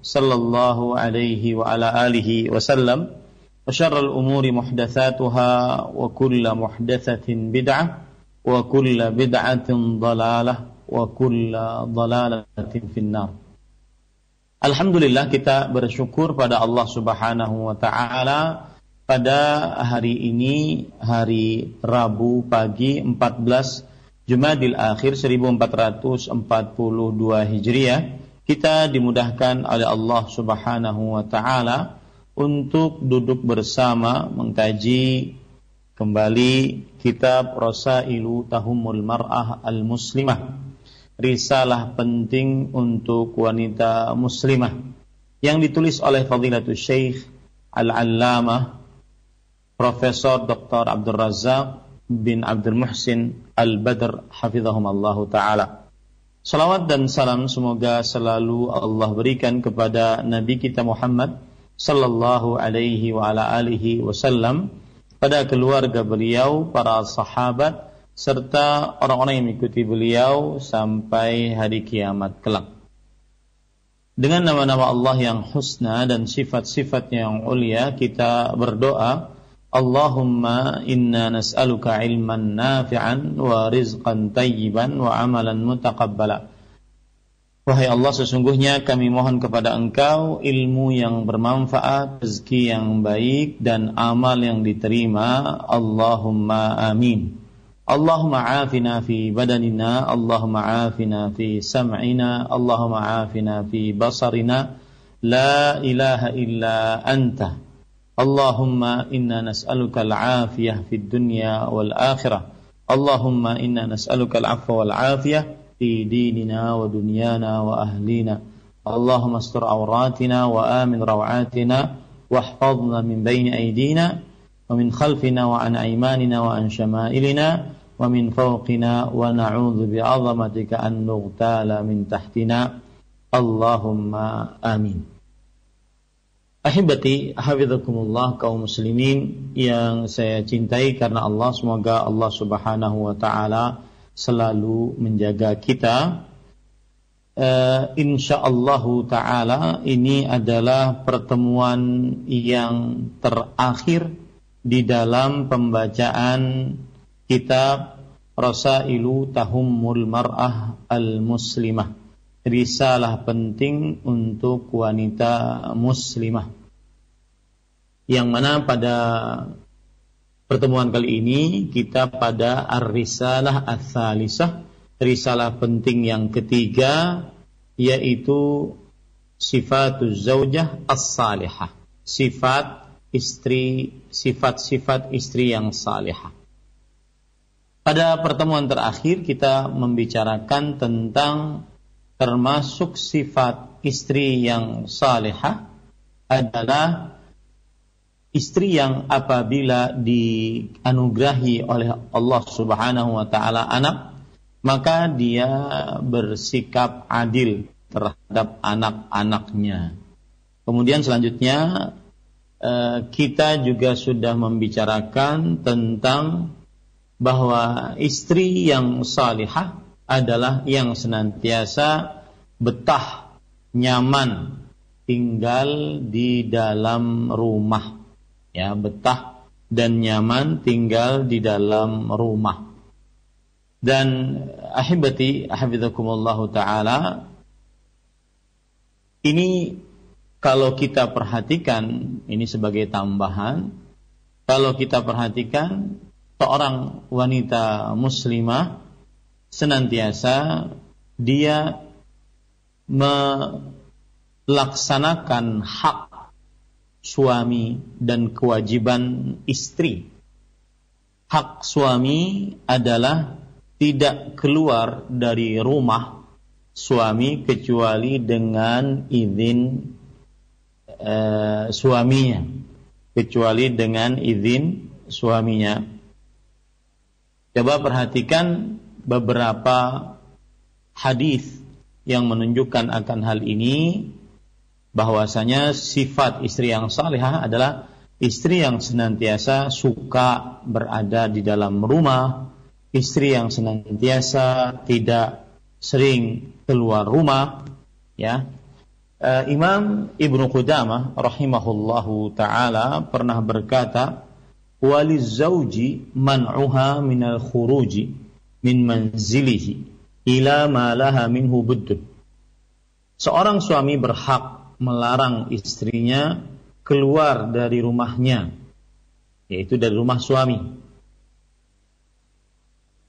sallallahu alaihi wa ala alihi wasallam. Wa syarrul umuri muhdatsatuha wa kullu muhdatsatin bid'ah wa kullu bid'atin dalalah wa kullu dalalatin finnar. Alhamdulillah kita bersyukur pada Allah Subhanahu wa taala pada hari ini hari Rabu pagi 14 Jumadil Akhir 1442 Hijriah kita dimudahkan oleh Allah Subhanahu wa taala untuk duduk bersama mengkaji kembali kitab Rasailu Tahumul Mar'ah Al-Muslimah. Risalah penting untuk wanita muslimah yang ditulis oleh Fadilatul Syekh Al-Allamah Profesor Dr. Abdul Razak bin Abdul Muhsin Al-Badr hafizahumallahu taala. Salawat dan salam semoga selalu Allah berikan kepada Nabi kita Muhammad sallallahu alaihi wa ala alihi wasallam pada keluarga beliau, para sahabat serta orang-orang yang mengikuti beliau sampai hari kiamat kelak. Dengan nama-nama Allah yang husna dan sifat-sifatnya yang ulia kita berdoa Allahumma inna nas'aluka ilman nafi'an wa rizqan tayyiban wa amalan mutaqabbala. Wahai Allah sesungguhnya kami mohon kepada Engkau ilmu yang bermanfaat, rezeki yang baik dan amal yang diterima. Allahumma amin. Allahumma afina fi badanina, Allahumma afina fi sam'ina, Allahumma afina fi basarina. La ilaha illa anta. اللهم إنا نسألك العافية في الدنيا والآخرة. اللهم إنا نسألك العفو والعافية في ديننا ودنيانا وأهلينا. اللهم استر عوراتنا وآمن روعاتنا واحفظنا من بين أيدينا ومن خلفنا وعن أيماننا وعن شمائلنا ومن فوقنا ونعوذ بعظمتك أن نغتال من تحتنا. اللهم آمين. Ahibati hafizakumullah kaum muslimin yang saya cintai karena Allah semoga Allah Subhanahu wa taala selalu menjaga kita. Uh, insyaallah taala ini adalah pertemuan yang terakhir di dalam pembacaan kitab Rasailu Tahummul Mar'ah Al-Muslimah risalah penting untuk wanita muslimah. Yang mana pada pertemuan kali ini kita pada ar-risalah ats-tsalisah, risalah penting yang ketiga yaitu sifatuz zaujah as-salihah. Sifat istri, sifat-sifat istri yang salihah. Pada pertemuan terakhir kita membicarakan tentang termasuk sifat istri yang salihah adalah istri yang apabila dianugerahi oleh Allah Subhanahu wa taala anak maka dia bersikap adil terhadap anak-anaknya. Kemudian selanjutnya eh, kita juga sudah membicarakan tentang bahwa istri yang salihah adalah yang senantiasa betah, nyaman tinggal di dalam rumah. Ya, betah dan nyaman tinggal di dalam rumah. Dan ahibati hafizakumullah taala ini kalau kita perhatikan ini sebagai tambahan kalau kita perhatikan seorang wanita muslimah senantiasa dia melaksanakan hak suami dan kewajiban istri. Hak suami adalah tidak keluar dari rumah suami kecuali dengan izin uh, suaminya, kecuali dengan izin suaminya. Coba perhatikan beberapa hadis yang menunjukkan akan hal ini bahwasanya sifat istri yang salihah adalah istri yang senantiasa suka berada di dalam rumah, istri yang senantiasa tidak sering keluar rumah, ya. Uh, Imam Ibnu Qudamah rahimahullahu taala pernah berkata, "Walizauji man'uha minal khuruji min manzilihi ila ma laha minhu buddun." Seorang suami berhak melarang istrinya keluar dari rumahnya, yaitu dari rumah suami,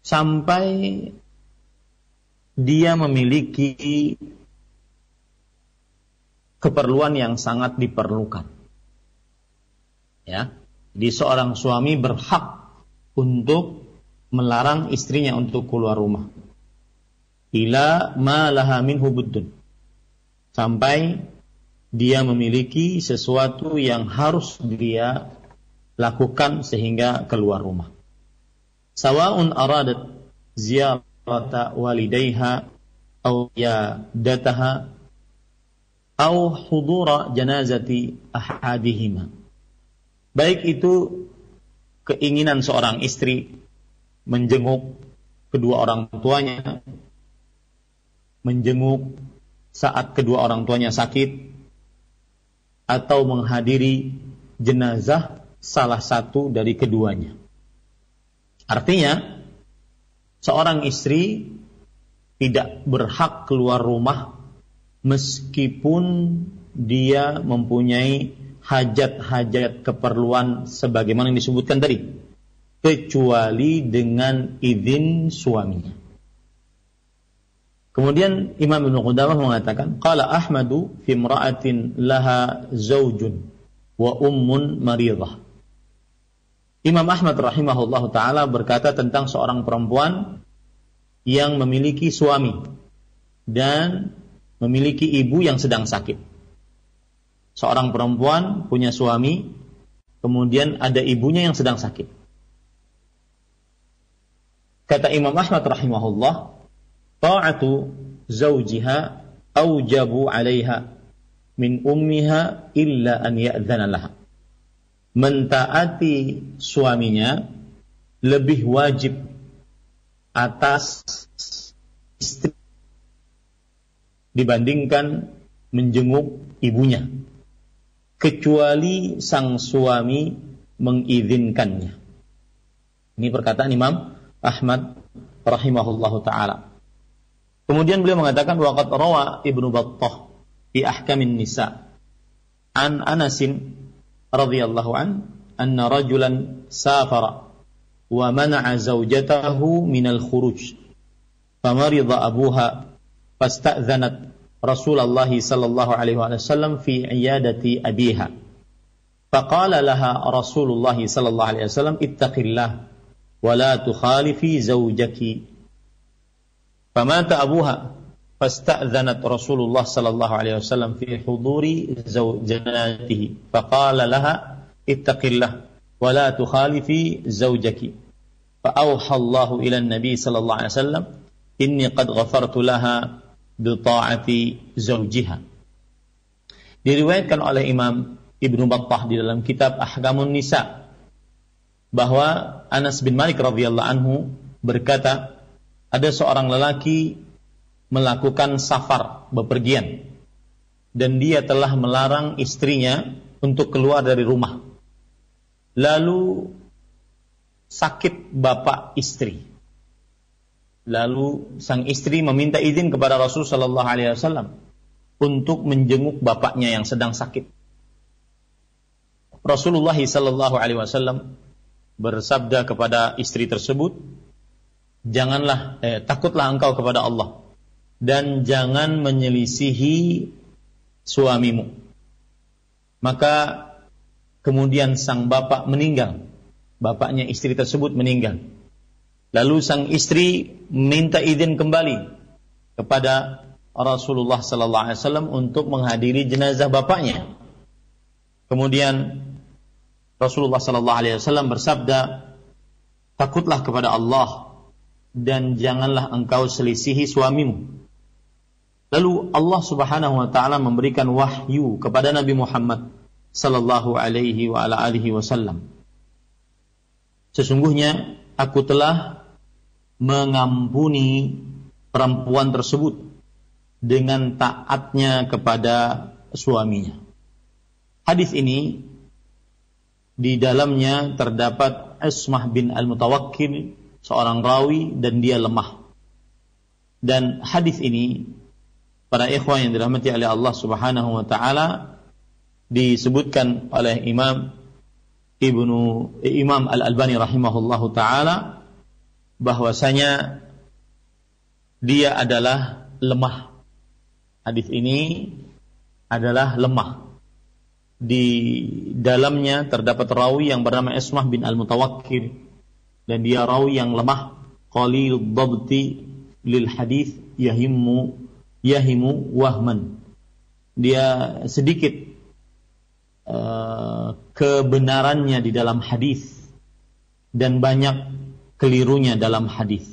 sampai dia memiliki keperluan yang sangat diperlukan. Ya, di seorang suami berhak untuk melarang istrinya untuk keluar rumah. Ila ma laha minhu Sampai dia memiliki sesuatu yang harus dia lakukan sehingga keluar rumah. Sawa'un aradat ziyarata walidayha aw dataha aw hudura janazati ahadihima. Baik itu keinginan seorang istri menjenguk kedua orang tuanya, menjenguk saat kedua orang tuanya sakit, atau menghadiri jenazah salah satu dari keduanya. Artinya, seorang istri tidak berhak keluar rumah meskipun dia mempunyai hajat-hajat keperluan sebagaimana yang disebutkan tadi, kecuali dengan izin suaminya. Kemudian Imam Ibnu Qudamah mengatakan, qala Ahmadu fi imra'atin laha zaujun wa ummun maridah. Imam Ahmad rahimahullahu taala berkata tentang seorang perempuan yang memiliki suami dan memiliki ibu yang sedang sakit. Seorang perempuan punya suami, kemudian ada ibunya yang sedang sakit. Kata Imam Ahmad rahimahullah, ta'atu zawjiha aujabu 'alaiha min ummiha illa an ya'dzana laha. Mentaati suaminya lebih wajib atas istri dibandingkan menjenguk ibunya kecuali sang suami mengizinkannya. Ini perkataan Imam Ahmad rahimahullahu taala. Kemudian beliau mengatakan waqad rawa Ibnu Battah fi ahkamin nisa an Anasin radhiyallahu an anna rajulan safara wa mana'a zawjatahu min al-khuruj famarida abuha fasta'dhanat Rasulullah sallallahu alaihi wasallam fi iyadati abiha فقال لها رسول الله صلى الله عليه وسلم اتق الله ولا تخالفي زوجك فمات أبوها فاستأذنت رسول الله صلى الله عليه وسلم في حضور زوجته فقال لها اتق الله ولا تخالفي زوجك فأوحى الله إلى النبي صلى الله عليه وسلم إني قد غفرت لها بطاعة زوجها diriwayatkan oleh Imam Ibnu Battah di dalam kitab Ahkamun Nisa bahwa Anas bin Malik radhiyallahu anhu berkata ada seorang lelaki melakukan safar bepergian dan dia telah melarang istrinya untuk keluar dari rumah. Lalu sakit bapak istri. Lalu sang istri meminta izin kepada Rasul Shallallahu Alaihi Wasallam untuk menjenguk bapaknya yang sedang sakit. Rasulullah Shallallahu Alaihi Wasallam bersabda kepada istri tersebut, janganlah eh, takutlah engkau kepada Allah dan jangan menyelisihi suamimu. Maka kemudian sang bapak meninggal, bapaknya istri tersebut meninggal. Lalu sang istri minta izin kembali kepada Rasulullah sallallahu alaihi wasallam untuk menghadiri jenazah bapaknya. Kemudian Rasulullah sallallahu alaihi wasallam bersabda, "Takutlah kepada Allah dan janganlah engkau selisihi suamimu." Lalu Allah Subhanahu wa taala memberikan wahyu kepada Nabi Muhammad sallallahu alaihi wa ala alihi wasallam. Sesungguhnya aku telah mengampuni perempuan tersebut dengan taatnya kepada suaminya. Hadis ini di dalamnya terdapat Ismah bin Al-Mutawakkil, seorang rawi dan dia lemah. Dan hadis ini para ikhwan yang dirahmati oleh Allah Subhanahu wa taala disebutkan oleh Imam Ibnu Imam Al-Albani rahimahullahu taala bahwasanya dia adalah lemah. Hadis ini adalah lemah. Di dalamnya terdapat rawi yang bernama Ismah bin Al-Mutawakkil dan dia rawi yang lemah qalil dhabti lil hadis yahimu yahimu wahman. Dia sedikit uh, kebenarannya di dalam hadis dan banyak kelirunya dalam hadis.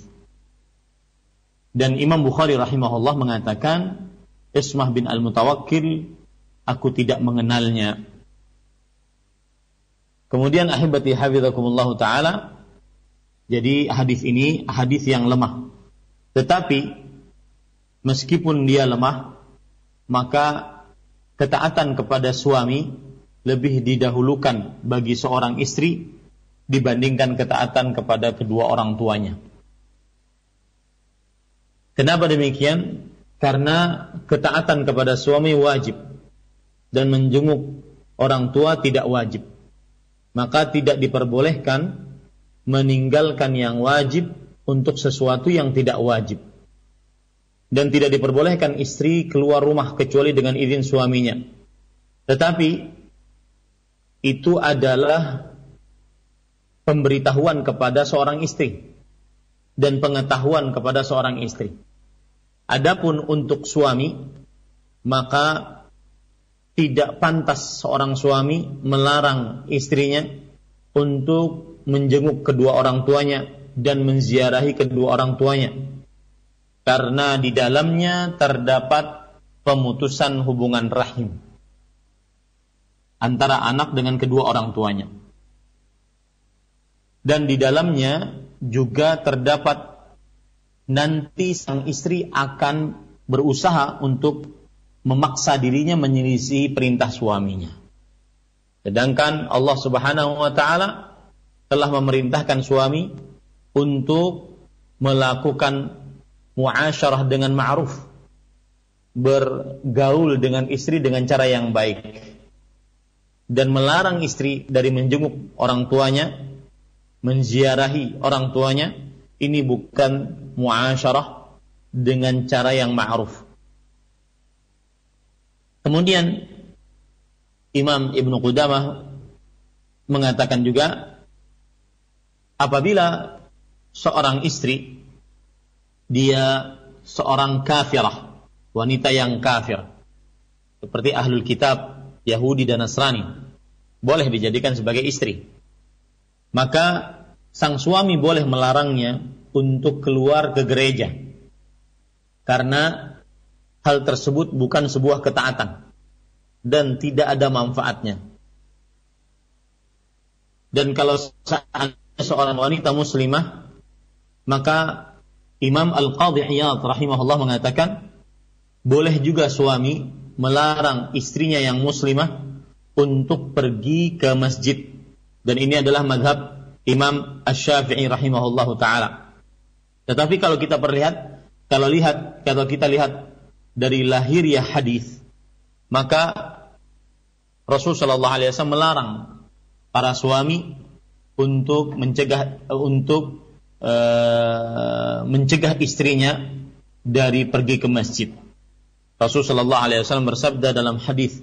Dan Imam Bukhari rahimahullah mengatakan Ismah bin Al-Mutawakkil aku tidak mengenalnya. Kemudian ahibati hafizakumullah taala jadi hadis ini hadis yang lemah. Tetapi meskipun dia lemah maka ketaatan kepada suami lebih didahulukan bagi seorang istri dibandingkan ketaatan kepada kedua orang tuanya. Kenapa demikian? Karena ketaatan kepada suami wajib dan menjenguk orang tua tidak wajib. Maka tidak diperbolehkan meninggalkan yang wajib untuk sesuatu yang tidak wajib. Dan tidak diperbolehkan istri keluar rumah kecuali dengan izin suaminya. Tetapi itu adalah pemberitahuan kepada seorang istri dan pengetahuan kepada seorang istri. Adapun untuk suami, maka tidak pantas seorang suami melarang istrinya untuk menjenguk kedua orang tuanya dan menziarahi kedua orang tuanya. Karena di dalamnya terdapat pemutusan hubungan rahim antara anak dengan kedua orang tuanya dan di dalamnya juga terdapat nanti sang istri akan berusaha untuk memaksa dirinya menyelisih perintah suaminya. Sedangkan Allah Subhanahu wa taala telah memerintahkan suami untuk melakukan muasyarah dengan ma'ruf, bergaul dengan istri dengan cara yang baik dan melarang istri dari menjenguk orang tuanya menziarahi orang tuanya ini bukan muasyarah dengan cara yang ma'ruf. Kemudian Imam Ibnu Qudamah mengatakan juga apabila seorang istri dia seorang kafirah, wanita yang kafir seperti ahlul kitab Yahudi dan Nasrani boleh dijadikan sebagai istri maka sang suami boleh melarangnya untuk keluar ke gereja. Karena hal tersebut bukan sebuah ketaatan dan tidak ada manfaatnya Dan kalau seorang wanita muslimah, maka Imam Al-Qadhi Iyad rahimahullah mengatakan, boleh juga suami melarang istrinya yang muslimah untuk pergi ke masjid. Dan ini adalah madhab Imam Ash-Syafi'i rahimahullahu taala. Tetapi kalau kita perlihat, kalau lihat, kalau kita lihat dari lahiriah hadis, maka Rasul Shallallahu Alaihi Wasallam melarang para suami untuk mencegah untuk uh, mencegah istrinya dari pergi ke masjid. Rasul Shallallahu Alaihi Wasallam bersabda dalam hadis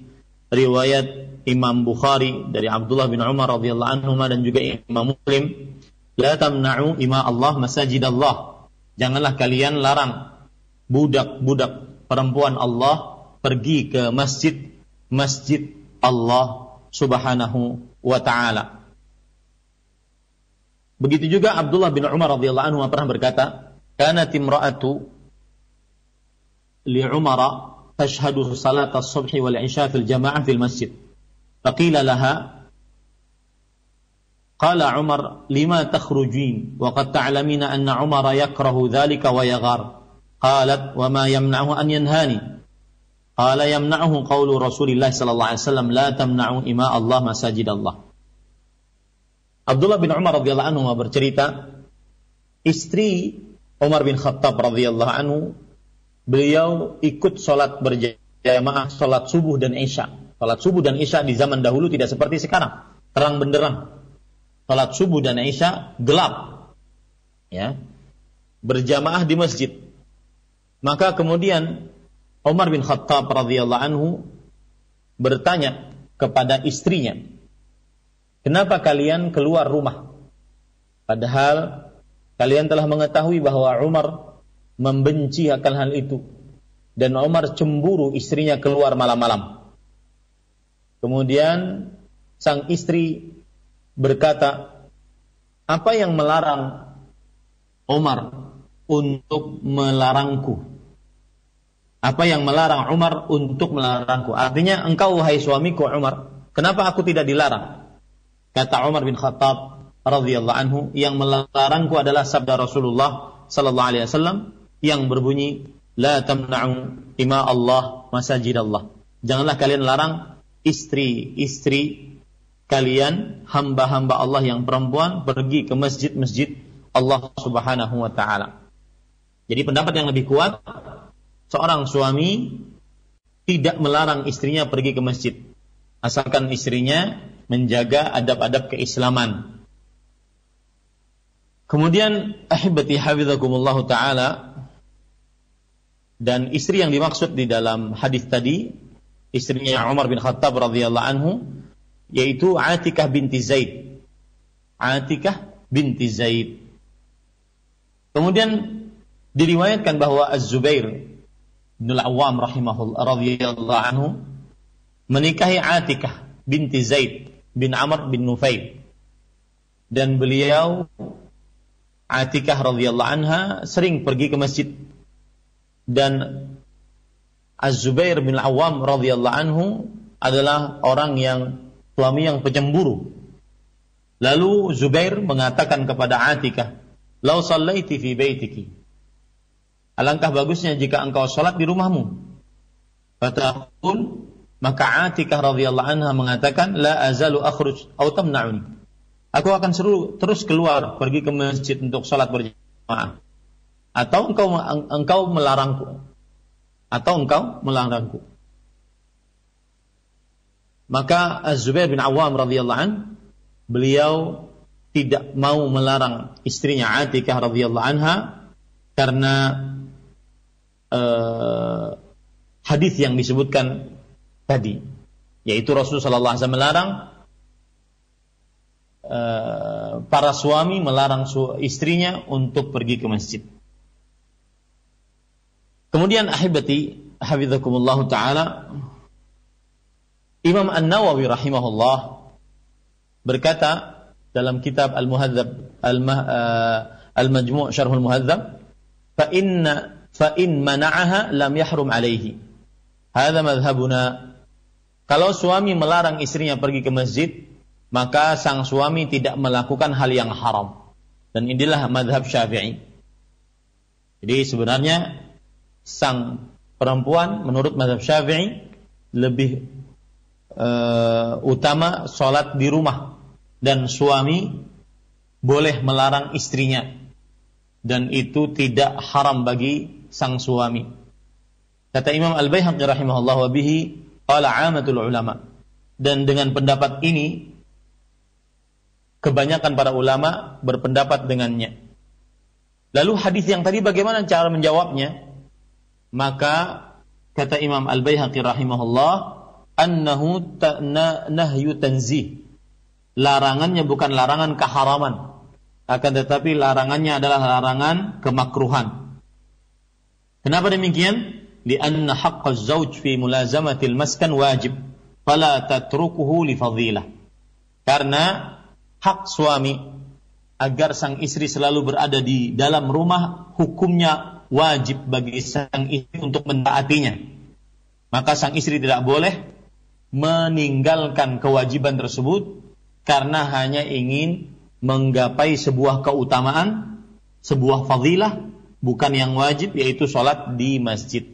riwayat Imam Bukhari dari Abdullah bin Umar radhiyallahu anhu dan juga Imam Muslim, la tamna'u ima Allah masajid Allah. Janganlah kalian larang budak-budak perempuan Allah pergi ke masjid masjid Allah Subhanahu wa taala. Begitu juga Abdullah bin Umar radhiyallahu anhu pernah berkata, "Kanat imra'atu li Umar tashhadu salat as-subh wal 'isha fil jama'ah fil masjid." Faqila laha قال عمر لما تخرجين وقد تعلمين أن عمر يكره ذلك ويغار Qalat wa ma yamna'uhu an yanhani. Qala yamna'uhu qawlu Rasulillah sallallahu alaihi wasallam la tamna'u ima Allah masajid Allah. Abdullah bin Umar radhiyallahu anhu bercerita, istri Umar bin Khattab radhiyallahu anhu, beliau ikut sholat berjamaah sholat subuh dan isya. Sholat subuh dan isya di zaman dahulu tidak seperti sekarang, terang benderang. Sholat subuh dan isya gelap, ya, berjamaah di masjid maka kemudian Umar bin Khattab radhiyallahu anhu bertanya kepada istrinya, "Kenapa kalian keluar rumah? Padahal kalian telah mengetahui bahwa Umar membenci akan hal itu dan Umar cemburu istrinya keluar malam-malam." Kemudian sang istri berkata, "Apa yang melarang Umar untuk melarangku?" Apa yang melarang Umar untuk melarangku. Artinya engkau wahai suamiku Umar, kenapa aku tidak dilarang? Kata Umar bin Khattab radhiyallahu anhu, yang melarangku adalah sabda Rasulullah sallallahu alaihi wasallam yang berbunyi la tamna'u ima Allah masajid Allah. Janganlah kalian larang istri-istri kalian hamba-hamba Allah yang perempuan pergi ke masjid-masjid Allah Subhanahu wa taala. Jadi pendapat yang lebih kuat seorang suami tidak melarang istrinya pergi ke masjid asalkan istrinya menjaga adab-adab keislaman. Kemudian ahibati hafizakumullah taala dan istri yang dimaksud di dalam hadis tadi istrinya Umar bin Khattab radhiyallahu anhu yaitu Atikah binti Zaid. Atikah binti Zaid. Kemudian diriwayatkan bahwa Az-Zubair bin Awam rahimahullah radhiyallahu anhu menikahi Atikah binti Zaid bin Amr bin Nufail. Dan beliau Atikah radhiyallahu anha sering pergi ke masjid. Dan Az-Zubair bin Awam radhiyallahu anhu adalah orang yang suami yang pencemburu. Lalu Zubair mengatakan kepada Atikah, "Lau sallaiti fi baitiki Alangkah bagusnya jika engkau sholat di rumahmu. Fataqul maka Atikah radhiyallahu anha mengatakan la azalu akhruj au tamna'uni. Aku akan seru terus keluar pergi ke masjid untuk sholat berjamaah. Atau engkau engkau melarangku. Atau engkau melarangku. Maka Az-Zubair bin Awam radhiyallahu an beliau tidak mau melarang istrinya Atikah radhiyallahu anha karena uh, hadis yang disebutkan tadi, yaitu Rasulullah SAW melarang uh, para suami melarang su istrinya untuk pergi ke masjid. Kemudian ahibati hafizakumullah taala Imam An-Nawawi rahimahullah berkata dalam kitab Al-Muhadzab eh, Al-Majmu' Syarhul Muhadzab fa inna fa in mana'aha lam yahrum alaihi. Hadza madhhabuna. Kalau suami melarang istrinya pergi ke masjid, maka sang suami tidak melakukan hal yang haram. Dan inilah madhab syafi'i. Jadi sebenarnya sang perempuan menurut madhab syafi'i lebih uh, utama sholat di rumah dan suami boleh melarang istrinya dan itu tidak haram bagi sang suami. Kata Imam Al-Baihaqi rahimahullah wa bihi qala amatul ulama. Dan dengan pendapat ini kebanyakan para ulama berpendapat dengannya. Lalu hadis yang tadi bagaimana cara menjawabnya? Maka kata Imam Al-Baihaqi rahimahullah, annahu nahyu tanzih. Larangannya bukan larangan keharaman, akan tetapi larangannya adalah larangan kemakruhan. Kenapa demikian? Lianna haqqa zauj fi mulazamatil maskan wajib, fala tatrukuhu li fadilah. Karena hak suami agar sang istri selalu berada di dalam rumah hukumnya wajib bagi sang istri untuk mentaatinya. Maka sang istri tidak boleh meninggalkan kewajiban tersebut karena hanya ingin menggapai sebuah keutamaan, sebuah fadilah bukan yang wajib yaitu sholat di masjid.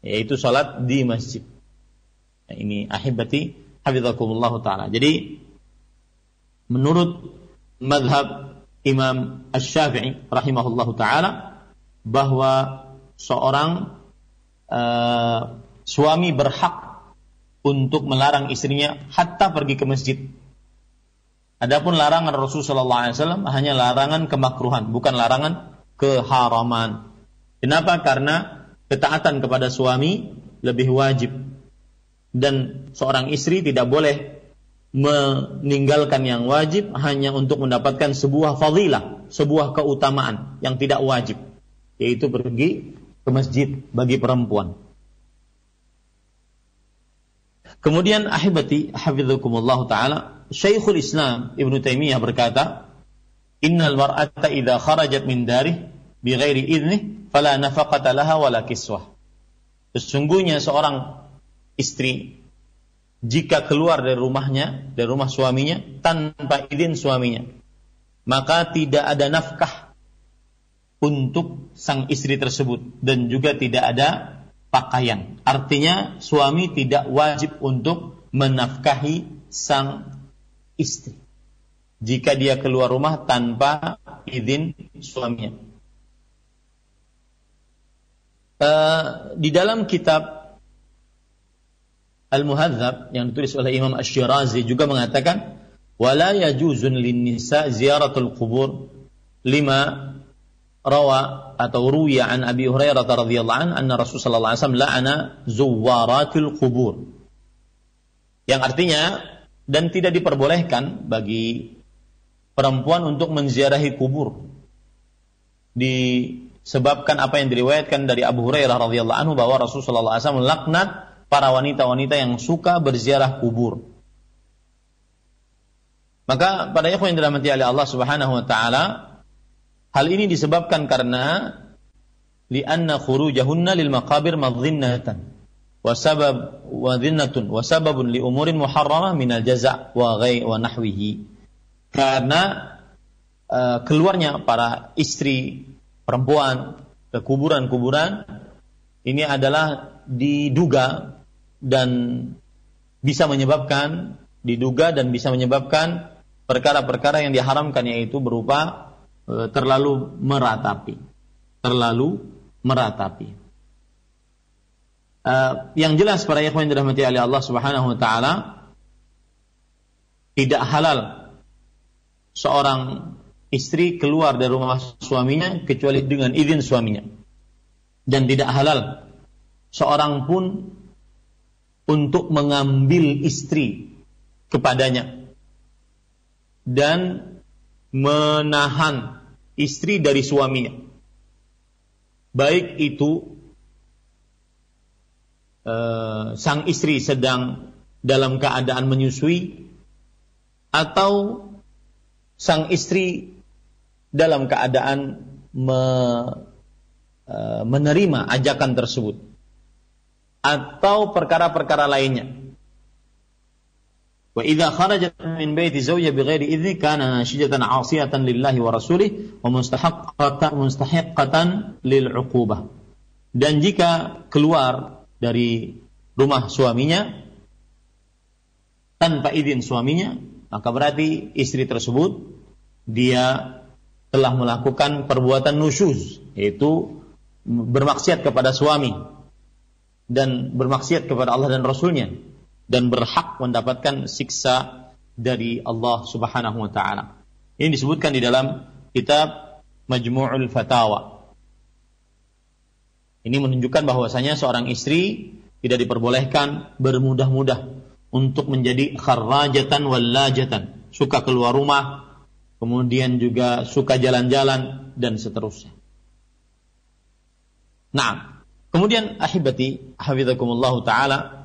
Yaitu sholat di masjid. Nah, ini ahibati hafizakumullah taala. Jadi menurut madhab Imam Ash-Syafi'i rahimahullahu taala bahwa seorang uh, suami berhak untuk melarang istrinya hatta pergi ke masjid. Adapun larangan Rasulullah SAW hanya larangan kemakruhan, bukan larangan keharaman. Kenapa? Karena ketaatan kepada suami lebih wajib dan seorang istri tidak boleh meninggalkan yang wajib hanya untuk mendapatkan sebuah fadilah, sebuah keutamaan yang tidak wajib, yaitu pergi ke masjid bagi perempuan. Kemudian ahibati hafizakumullah taala, Syekhul Islam Ibnu Taimiyah berkata, "Innal mar'ata idza kharajat min darih bighairi idnih fala nafaqata laha wala kiswah." Sesungguhnya seorang istri jika keluar dari rumahnya, dari rumah suaminya tanpa izin suaminya, maka tidak ada nafkah untuk sang istri tersebut dan juga tidak ada pakaian. Artinya suami tidak wajib untuk menafkahi sang istri jika dia keluar rumah tanpa izin suaminya. Uh, di dalam kitab Al-Muhadzab yang ditulis oleh Imam Asy-Syirazi juga mengatakan wala yajuzun lin-nisa ziyaratul qubur lima rawa atau ruya an Abi Hurairah radhiyallahu an anna Rasulullah sallallahu alaihi wasallam la'ana zuwaratil qubur. Yang artinya dan tidak diperbolehkan bagi perempuan untuk menziarahi kubur. Disebabkan apa yang diriwayatkan dari Abu Hurairah radhiyallahu anhu bahwa Rasulullah sallallahu alaihi wasallam laknat para wanita-wanita yang suka berziarah kubur. Maka pada ikhwan yang dirahmati oleh Allah Subhanahu wa taala, hal ini disebabkan karena li'anna khurujahunna lil maqabir madhinnatan wa sabab wa dhinnatun wa sababun li umurin muharramah minal jaza' wa ghai wa nahwihi. Karena uh, keluarnya para istri perempuan ke kuburan-kuburan ini adalah diduga dan bisa menyebabkan diduga dan bisa menyebabkan perkara-perkara yang diharamkan yaitu berupa e, terlalu meratapi. Terlalu meratapi. E, yang jelas para ikhwan dirahmati oleh Allah Subhanahu wa taala tidak halal seorang istri keluar dari rumah suaminya kecuali dengan izin suaminya. Dan tidak halal. Seorang pun untuk mengambil istri kepadanya. Dan menahan istri dari suaminya. Baik itu uh, sang istri sedang dalam keadaan menyusui atau sang istri dalam keadaan me, uh, menerima ajakan tersebut atau perkara-perkara lainnya. Wa idza kharajat min baiti zawja bighairi idzni kana nashijatan 'asiyatan lillahi wa rasulih wa mustahaqqatan mustahiqqatan lil 'uqubah. Dan jika keluar dari rumah suaminya tanpa izin suaminya, maka berarti istri tersebut dia telah melakukan perbuatan nusyuz, yaitu bermaksiat kepada suami dan bermaksiat kepada Allah dan Rasulnya dan berhak mendapatkan siksa dari Allah Subhanahu wa taala. Ini disebutkan di dalam kitab Majmu'ul Fatawa. Ini menunjukkan bahwasanya seorang istri tidak diperbolehkan bermudah-mudah untuk menjadi kharrajatan wallajatan, suka keluar rumah, kemudian juga suka jalan-jalan dan seterusnya. Nah, kemudian ahibati hafizakumullah taala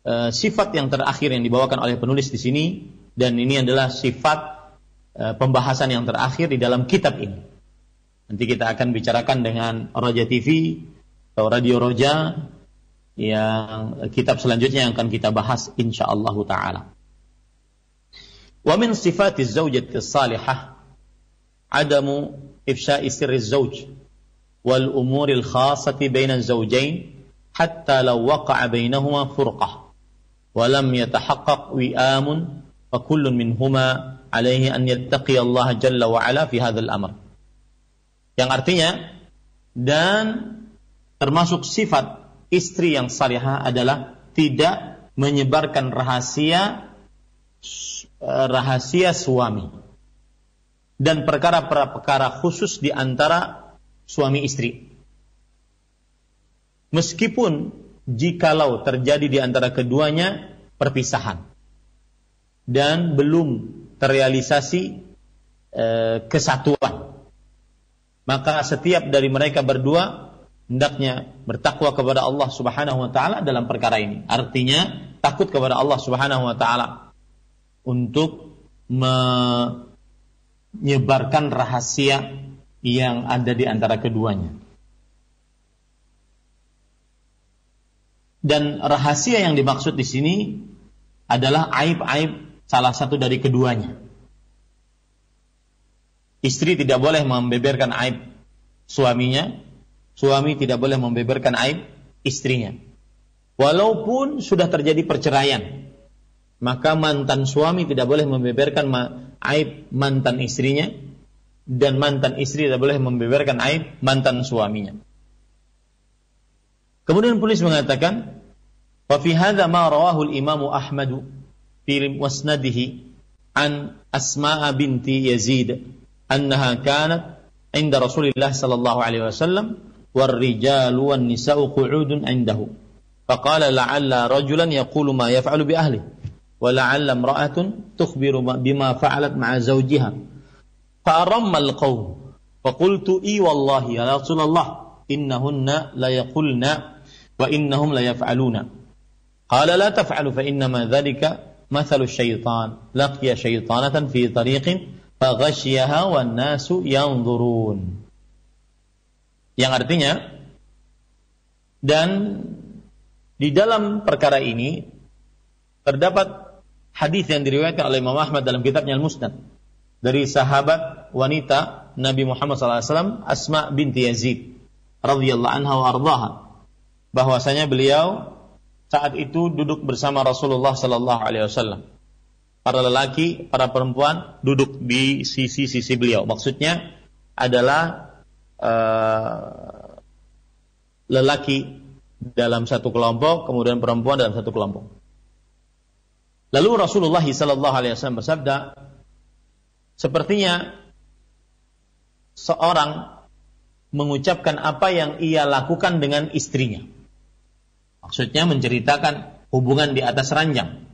Eh, sifat yang terakhir yang dibawakan oleh penulis di sini dan ini adalah sifat uh, pembahasan yang terakhir di dalam kitab ini. Nanti kita akan bicarakan dengan Roja TV atau Radio Roja yang kitab selanjutnya yang akan kita bahas insyaallah taala. Wa min sifati zawjati salihah adamu ifsha'i sirri zawj wal umuril khasati bainal zawjain hatta law waqa'a bainahuma furqah wa lam wi'amun fa kullun minhuma alaihi an yattaqi Allah jalla wa ala fi hadzal amr. Yang artinya dan termasuk sifat istri yang salihah adalah tidak menyebarkan rahasia rahasia suami dan perkara-perkara khusus di antara suami istri. Meskipun jikalau terjadi di antara keduanya perpisahan dan belum terrealisasi e, kesatuan maka setiap dari mereka berdua hendaknya bertakwa kepada Allah Subhanahu wa taala dalam perkara ini. Artinya takut kepada Allah Subhanahu wa taala untuk menyebarkan rahasia yang ada di antara keduanya Dan rahasia yang dimaksud di sini adalah aib-aib salah satu dari keduanya. Istri tidak boleh membeberkan aib suaminya, suami tidak boleh membeberkan aib istrinya. Walaupun sudah terjadi perceraian, maka mantan suami tidak boleh membeberkan aib mantan istrinya dan mantan istri tidak boleh membeberkan aib mantan suaminya. Kemudian penulis mengatakan, "Wa fi hadza ma rawahu al-Imam Ahmad fi musnadihi an Asma'a binti Yazid annaha kanat inda Rasulillah sallallahu alaihi wasallam والرجال والنساء قعود عنده فقال لعل رجلا يقول ما يفعل بأهله ولعل امرأة تخبر بما فعلت مع زوجها. فأرم القوم. فقلت إي والله يا رسول الله إنهن ليقلن وإنهم ليفعلون. قال لا تفعل فإنما ذلك مثل الشيطان. لقي شيطانة في طريق فغشيها والناس ينظرون. Yang artinya dan di dalam perkara ini terdapat hadis yang diriwayatkan oleh Imam Ahmad dalam kitabnya Al-Musnad dari sahabat wanita Nabi Muhammad SAW Asma binti Yazid radhiyallahu anha wa ardhaha bahwasanya beliau saat itu duduk bersama Rasulullah Sallallahu Alaihi Wasallam. Para lelaki, para perempuan duduk di sisi-sisi beliau. Maksudnya adalah uh, lelaki dalam satu kelompok, kemudian perempuan dalam satu kelompok. Lalu Rasulullah Sallallahu Alaihi Wasallam bersabda, sepertinya seorang mengucapkan apa yang ia lakukan dengan istrinya. Maksudnya menceritakan hubungan di atas ranjang.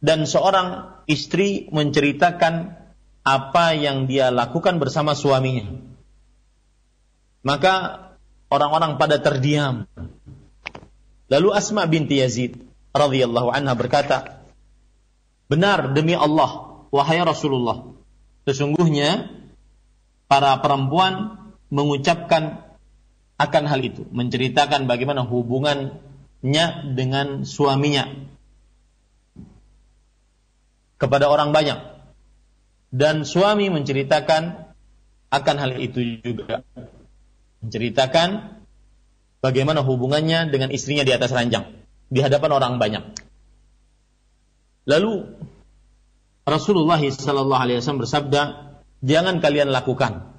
Dan seorang istri menceritakan apa yang dia lakukan bersama suaminya. Maka orang-orang pada terdiam. Lalu Asma binti Yazid radhiyallahu anha berkata, "Benar demi Allah, wahai Rasulullah, sesungguhnya para perempuan mengucapkan akan hal itu, menceritakan bagaimana hubungannya dengan suaminya. Kepada orang banyak. Dan suami menceritakan akan hal itu juga. Menceritakan bagaimana hubungannya dengan istrinya di atas ranjang di hadapan orang banyak lalu Rasulullah sallallahu alaihi wasallam bersabda jangan kalian lakukan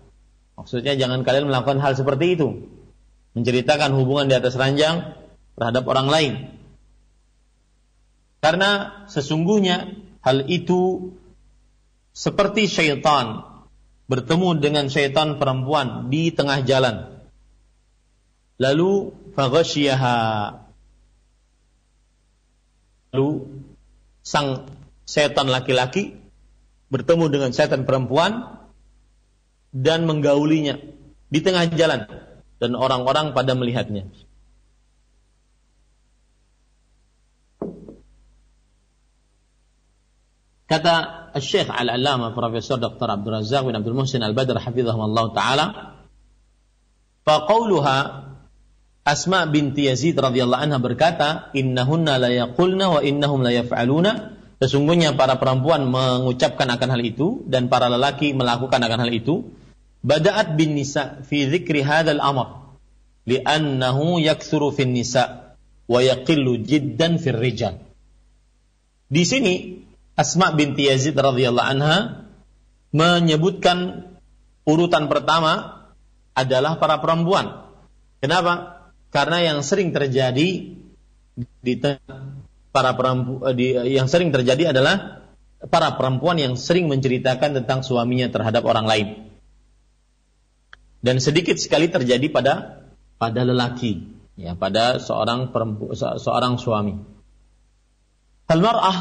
maksudnya jangan kalian melakukan hal seperti itu menceritakan hubungan di atas ranjang terhadap orang lain karena sesungguhnya hal itu seperti syaitan bertemu dengan syaitan perempuan di tengah jalan. Lalu faghasyiha. Lalu sang setan laki-laki bertemu dengan setan perempuan dan menggaulinya di tengah jalan dan orang-orang pada melihatnya. Kata Syekh Al-Allamah Profesor Dr. Abdul Razak bin Abdul Muhsin Al-Badr hafizahullah taala faqauluha Asma binti Yazid radhiyallahu anha berkata, "Innahunna la yaqulna wa innahum la yaf'aluna." Sesungguhnya para perempuan mengucapkan akan hal itu dan para lelaki melakukan akan hal itu. Bada'at bin nisa fi dzikri hadzal amr li'annahu yakthuru fin nisa wa yaqillu jiddan fir rijal. Di sini Asma binti Yazid radhiyallahu anha menyebutkan urutan pertama adalah para perempuan. Kenapa? Karena yang sering terjadi di para perempuan eh, di, eh, yang sering terjadi adalah para perempuan yang sering menceritakan tentang suaminya terhadap orang lain. Dan sedikit sekali terjadi pada pada lelaki, ya pada seorang perempu, seorang suami. Al mar'ah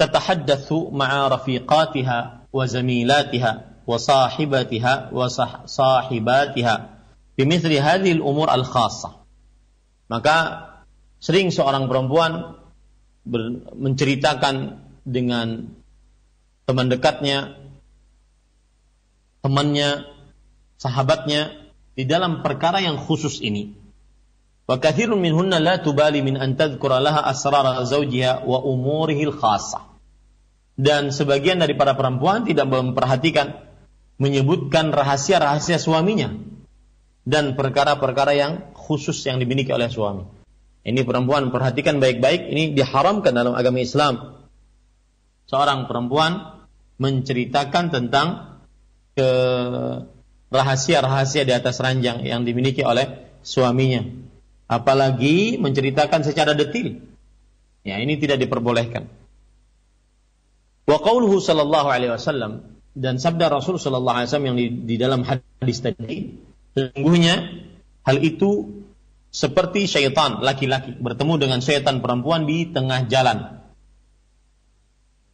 tatahaddatsu ma'a rafiqatiha wa zamilatiha wa sahibatiha wa sahibatiha bimithli hadhihi al-umur al-khassah maka sering seorang perempuan menceritakan dengan teman dekatnya, temannya, sahabatnya di dalam perkara yang khusus ini. Wa kathirun minhunna la tubali min an tadhkura laha asrar zawjiha wa umurihi al-khassah. Dan sebagian dari para perempuan tidak memperhatikan menyebutkan rahasia-rahasia suaminya dan perkara-perkara yang khusus yang dimiliki oleh suami. Ini perempuan perhatikan baik-baik, ini diharamkan dalam agama Islam. Seorang perempuan menceritakan tentang ke rahasia-rahasia di atas ranjang yang dimiliki oleh suaminya apalagi menceritakan secara detil. Ya, ini tidak diperbolehkan. Wa qauluhu sallallahu alaihi wasallam dan sabda Rasul sallallahu alaihi wasallam yang di, di dalam hadis tadi, sesungguhnya hal itu seperti syaitan laki-laki bertemu dengan syaitan perempuan di tengah jalan.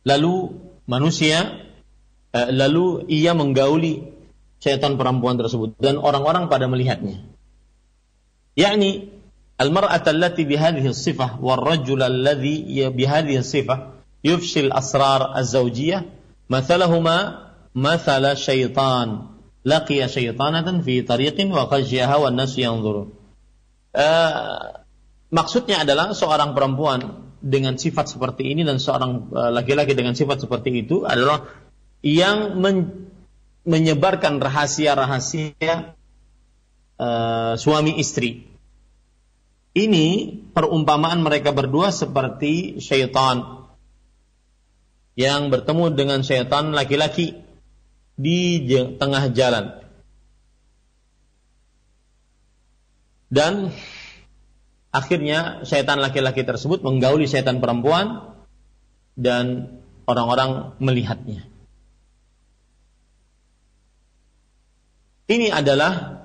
Lalu manusia eh, lalu ia menggauli syaitan perempuan tersebut dan orang-orang pada melihatnya. Yakni المرأة التي بهذه الصفة والرجل الذي بهذه الصفة يفشي الأسرار الزوجية مثلهما مثل شيطان laqiya syaitanatan fi tariqin wa khasyaha wan nas yanzuru. Uh, maksudnya adalah seorang perempuan dengan sifat seperti ini dan seorang uh, laki-laki dengan sifat seperti itu adalah yang men menyebarkan rahasia-rahasia uh, suami istri. Ini perumpamaan mereka berdua seperti syaitan yang bertemu dengan syaitan laki-laki di tengah jalan. Dan akhirnya syaitan laki-laki tersebut menggauli syaitan perempuan dan orang-orang melihatnya. Ini adalah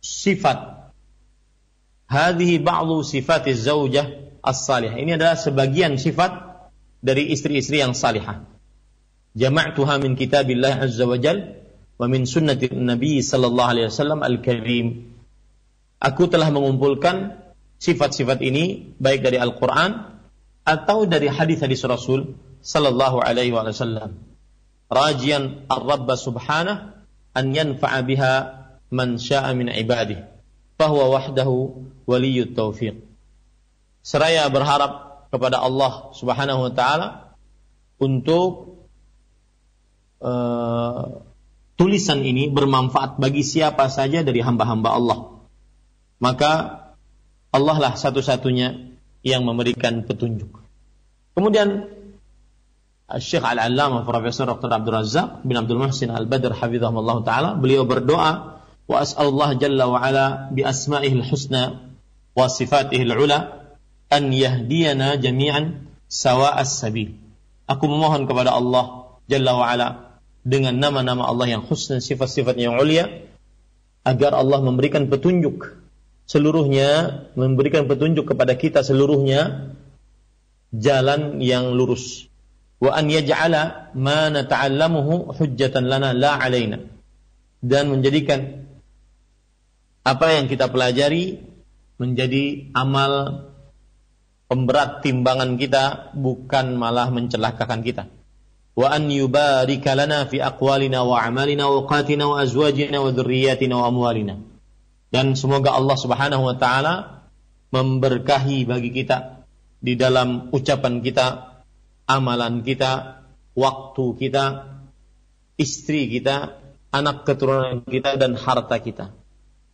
sifat hadhihi ba'du sifati zaujah as-salihah. Ini adalah sebagian sifat dari istri-istri yang salihah. Jama'tuha min kitabillah azza wa jal wa min sunnati Nabi sallallahu alaihi wasallam al-karim. Aku telah mengumpulkan sifat-sifat ini baik dari Al-Qur'an atau dari hadis-hadis Rasul sallallahu alaihi wasallam. Rajian ar-Rabb subhanahu an yanfa'a biha man sya'a min ibadihi fahuwa wahdahu waliyut taufiq. seraya berharap kepada Allah Subhanahu wa taala untuk uh, tulisan ini bermanfaat bagi siapa saja dari hamba-hamba Allah. Maka Allah lah satu-satunya yang memberikan petunjuk. Kemudian Syekh Al-Allamah Profesor Dr. Abdul Razak bin Abdul Muhsin Al-Badr hafizahullah taala beliau berdoa wa as'alullah jalla wa ala bi asma'ihil husna wa sifatihil ula an yahdiyana jami'an sawa'as sabil. Aku memohon kepada Allah jalla wa ala dengan nama-nama Allah yang husna sifat-sifat yang ulia agar Allah memberikan petunjuk seluruhnya memberikan petunjuk kepada kita seluruhnya jalan yang lurus. Wa an yaj'ala ma nata'allamuhu hujjatan lana la alaina. Dan menjadikan apa yang kita pelajari menjadi amal pemberat timbangan kita bukan malah mencelakakan kita wa amalina wa qatina wa azwajina wa dhurriyyatina wa amwalina dan semoga Allah Subhanahu wa taala memberkahi bagi kita di dalam ucapan kita amalan kita, waktu kita, istri kita, anak keturunan kita dan harta kita.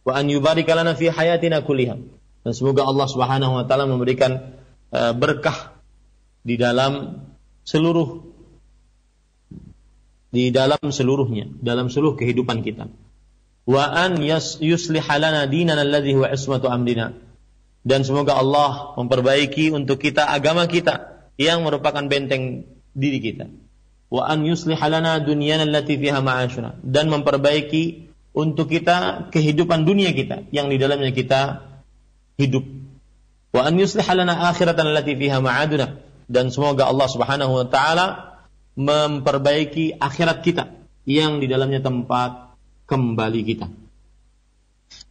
Wa an yubarika lana fi hayatina kulliha. Dan semoga Allah Subhanahu wa taala memberikan uh, berkah di dalam seluruh di dalam seluruhnya, dalam seluruh kehidupan kita. Wa an yuslih lana dinana alladhi huwa ismatu amrina. Dan semoga Allah memperbaiki untuk kita agama kita yang merupakan benteng diri kita. Wa an yuslih lana dunyana allati fiha ma'ashuna dan memperbaiki untuk kita kehidupan dunia kita yang di dalamnya kita hidup. Wa an yuslih lana akhiratan allati fiha ma'aduna dan semoga Allah Subhanahu wa taala memperbaiki akhirat kita yang di dalamnya tempat kembali kita.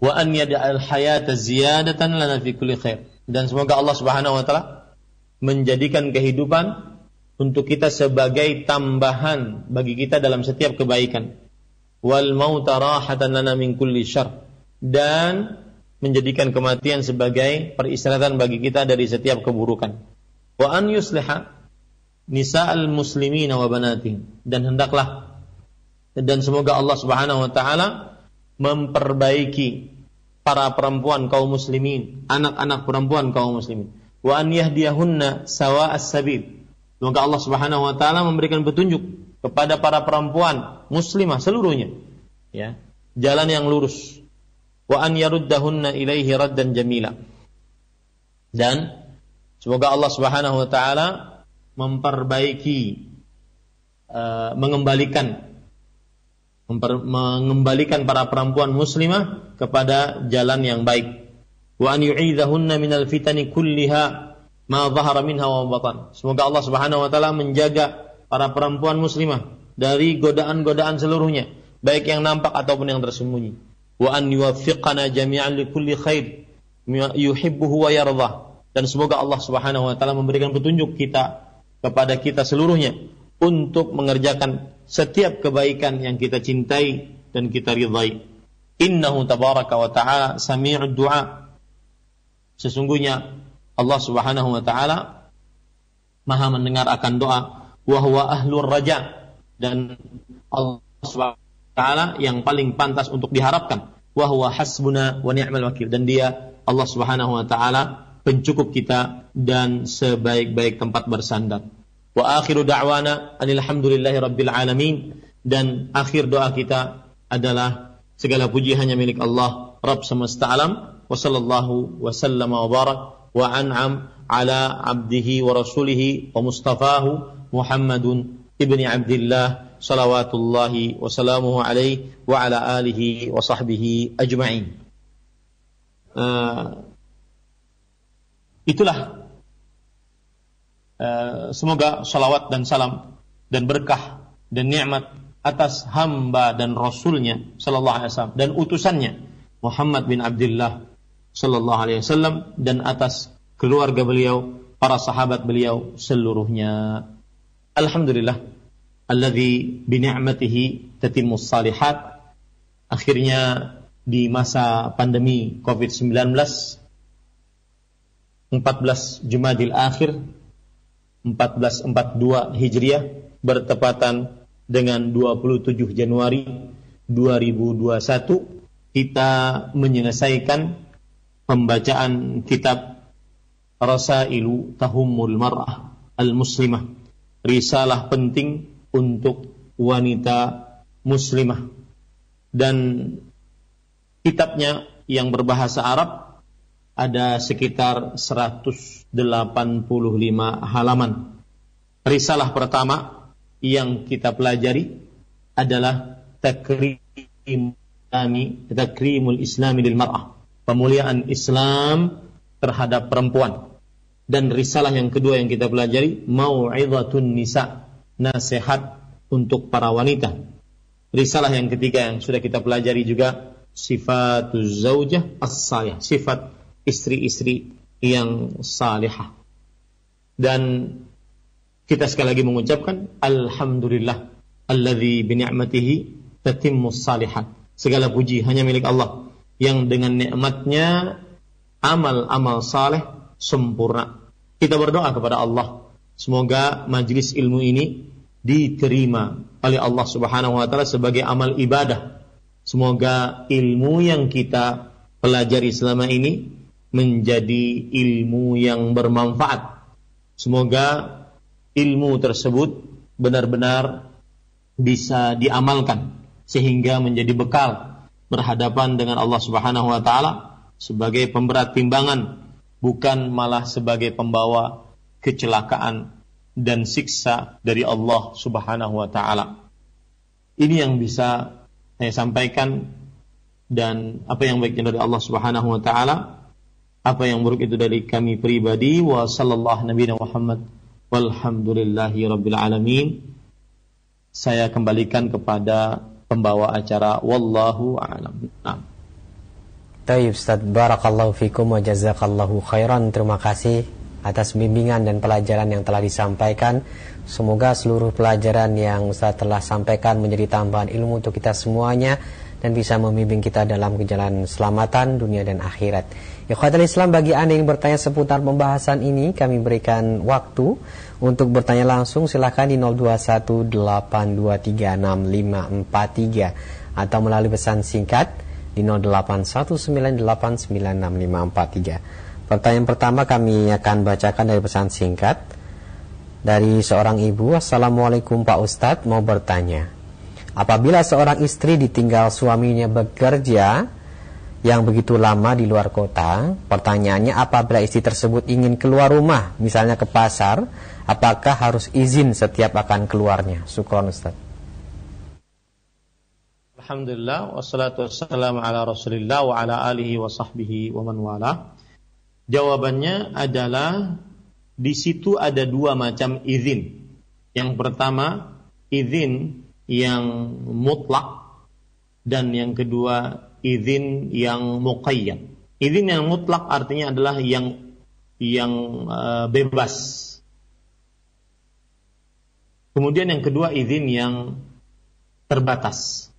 Wa an yada'al hayata ziyadatan lana fi kulli khair dan semoga Allah Subhanahu wa taala menjadikan kehidupan untuk kita sebagai tambahan bagi kita dalam setiap kebaikan. Wal mauta rahatan lana min kulli syarr dan menjadikan kematian sebagai peristirahatan bagi kita dari setiap keburukan. Wa an yusliha nisa'al muslimin wa banatihim dan hendaklah dan semoga Allah Subhanahu wa taala memperbaiki para perempuan kaum muslimin, anak-anak perempuan kaum muslimin wa an yahdiyahunna sawa as-sabil. Semoga Allah Subhanahu wa taala memberikan petunjuk kepada para perempuan muslimah seluruhnya. Ya, jalan yang lurus. Wa an yaruddahunna ilaihi raddan jamila. Dan semoga Allah Subhanahu wa taala memperbaiki uh, mengembalikan memper, mengembalikan para perempuan muslimah kepada jalan yang baik wa an yu'idhahunna minal fitani kulliha ma dhahara minha wa batan. Semoga Allah Subhanahu wa taala menjaga para perempuan muslimah dari godaan-godaan seluruhnya, baik yang nampak ataupun yang tersembunyi. Wa an yuwaffiqana jami'an li kulli khair yuhibbuhu wa yardah. Dan semoga Allah Subhanahu wa taala memberikan petunjuk kita kepada kita seluruhnya untuk mengerjakan setiap kebaikan yang kita cintai dan kita ridhai. Innahu tabaraka wa ta'ala sami'ud du'a. Sesungguhnya Allah Subhanahu wa taala Maha mendengar akan doa. Wa huwa ahlur raja dan Allah Subhanahu wa taala yang paling pantas untuk diharapkan. Wa huwa hasbuna wa ni'mal wakil. Dan dia Allah Subhanahu wa taala pencukup kita dan sebaik-baik tempat bersandar. Wa akhiru da'wana alhamdulillahi rabbil alamin dan akhir doa kita adalah segala puji hanya milik Allah Rabb semesta alam wa sallallahu wa sallama wa barak wa an'am ala abdihi wa rasulihi wa mustafahu Muhammadun ibni Abdullah salawatullahi wa salamuhu alaihi wa ala alihi wa sahbihi ajma'in. Uh, itulah uh, semoga salawat dan salam dan berkah dan nikmat atas hamba dan rasulnya sallallahu alaihi wasallam dan utusannya Muhammad bin Abdullah sallallahu alaihi wasallam dan atas keluarga beliau, para sahabat beliau seluruhnya. Alhamdulillah alladzi bi ni'matihi tatimmus salihat. Akhirnya di masa pandemi Covid-19 14 Jumadil Akhir 1442 Hijriah bertepatan dengan 27 Januari 2021 kita menyelesaikan pembacaan kitab Rasailu Tahumul Mar'ah Al-Muslimah risalah penting untuk wanita muslimah. Dan kitabnya yang berbahasa Arab ada sekitar 185 halaman. Risalah pertama yang kita pelajari adalah takrim takrimul islami lil mar'ah. Pemuliaan Islam terhadap perempuan. Dan risalah yang kedua yang kita pelajari mau'izatun nisa, nasihat untuk para wanita. Risalah yang ketiga yang sudah kita pelajari juga sifatuz zaujah as-salih, sifat istri-istri yang salihah. Dan kita sekali lagi mengucapkan alhamdulillah alladzi bi ni'matihi tatimmus salihat. Segala puji hanya milik Allah yang dengan nikmatnya amal-amal saleh sempurna. Kita berdoa kepada Allah semoga majlis ilmu ini diterima oleh Allah Subhanahu wa taala sebagai amal ibadah. Semoga ilmu yang kita pelajari selama ini menjadi ilmu yang bermanfaat. Semoga ilmu tersebut benar-benar bisa diamalkan sehingga menjadi bekal berhadapan dengan Allah Subhanahu wa taala sebagai pemberat timbangan bukan malah sebagai pembawa kecelakaan dan siksa dari Allah Subhanahu wa taala. Ini yang bisa saya sampaikan dan apa yang baiknya dari Allah Subhanahu wa taala apa yang buruk itu dari kami pribadi? Wa sallallahu nabi Muhammad. Walhamdulillahi rabbil alamin. Saya kembalikan kepada pembawa acara. Wallahu a'lam. Nah. Taib Ustaz. Barakallahu fikum wa jazakallahu khairan. Terima kasih atas bimbingan dan pelajaran yang telah disampaikan. Semoga seluruh pelajaran yang Ustaz telah sampaikan menjadi tambahan ilmu untuk kita semuanya Dan bisa membimbing kita dalam kejalan selamatan dunia dan akhirat. Ikhwatul Islam bagi Anda yang bertanya seputar pembahasan ini Kami berikan waktu untuk bertanya langsung. Silahkan di 0218236543 Atau melalui pesan singkat di 0819896543 Pertanyaan pertama kami akan bacakan dari pesan singkat Dari seorang ibu. Assalamualaikum Pak Ustadz. Mau bertanya Apabila seorang istri ditinggal suaminya bekerja yang begitu lama di luar kota, pertanyaannya apabila istri tersebut ingin keluar rumah, misalnya ke pasar, apakah harus izin setiap akan keluarnya? Syukron Ustaz. Alhamdulillah wassalatu wassalamu ala Rasulillah wa ala alihi wa sahbihi wa man wala. Jawabannya adalah di situ ada dua macam izin. Yang pertama, izin yang mutlak dan yang kedua izin yang muqayyad. Izin yang mutlak artinya adalah yang yang uh, bebas. Kemudian yang kedua izin yang terbatas.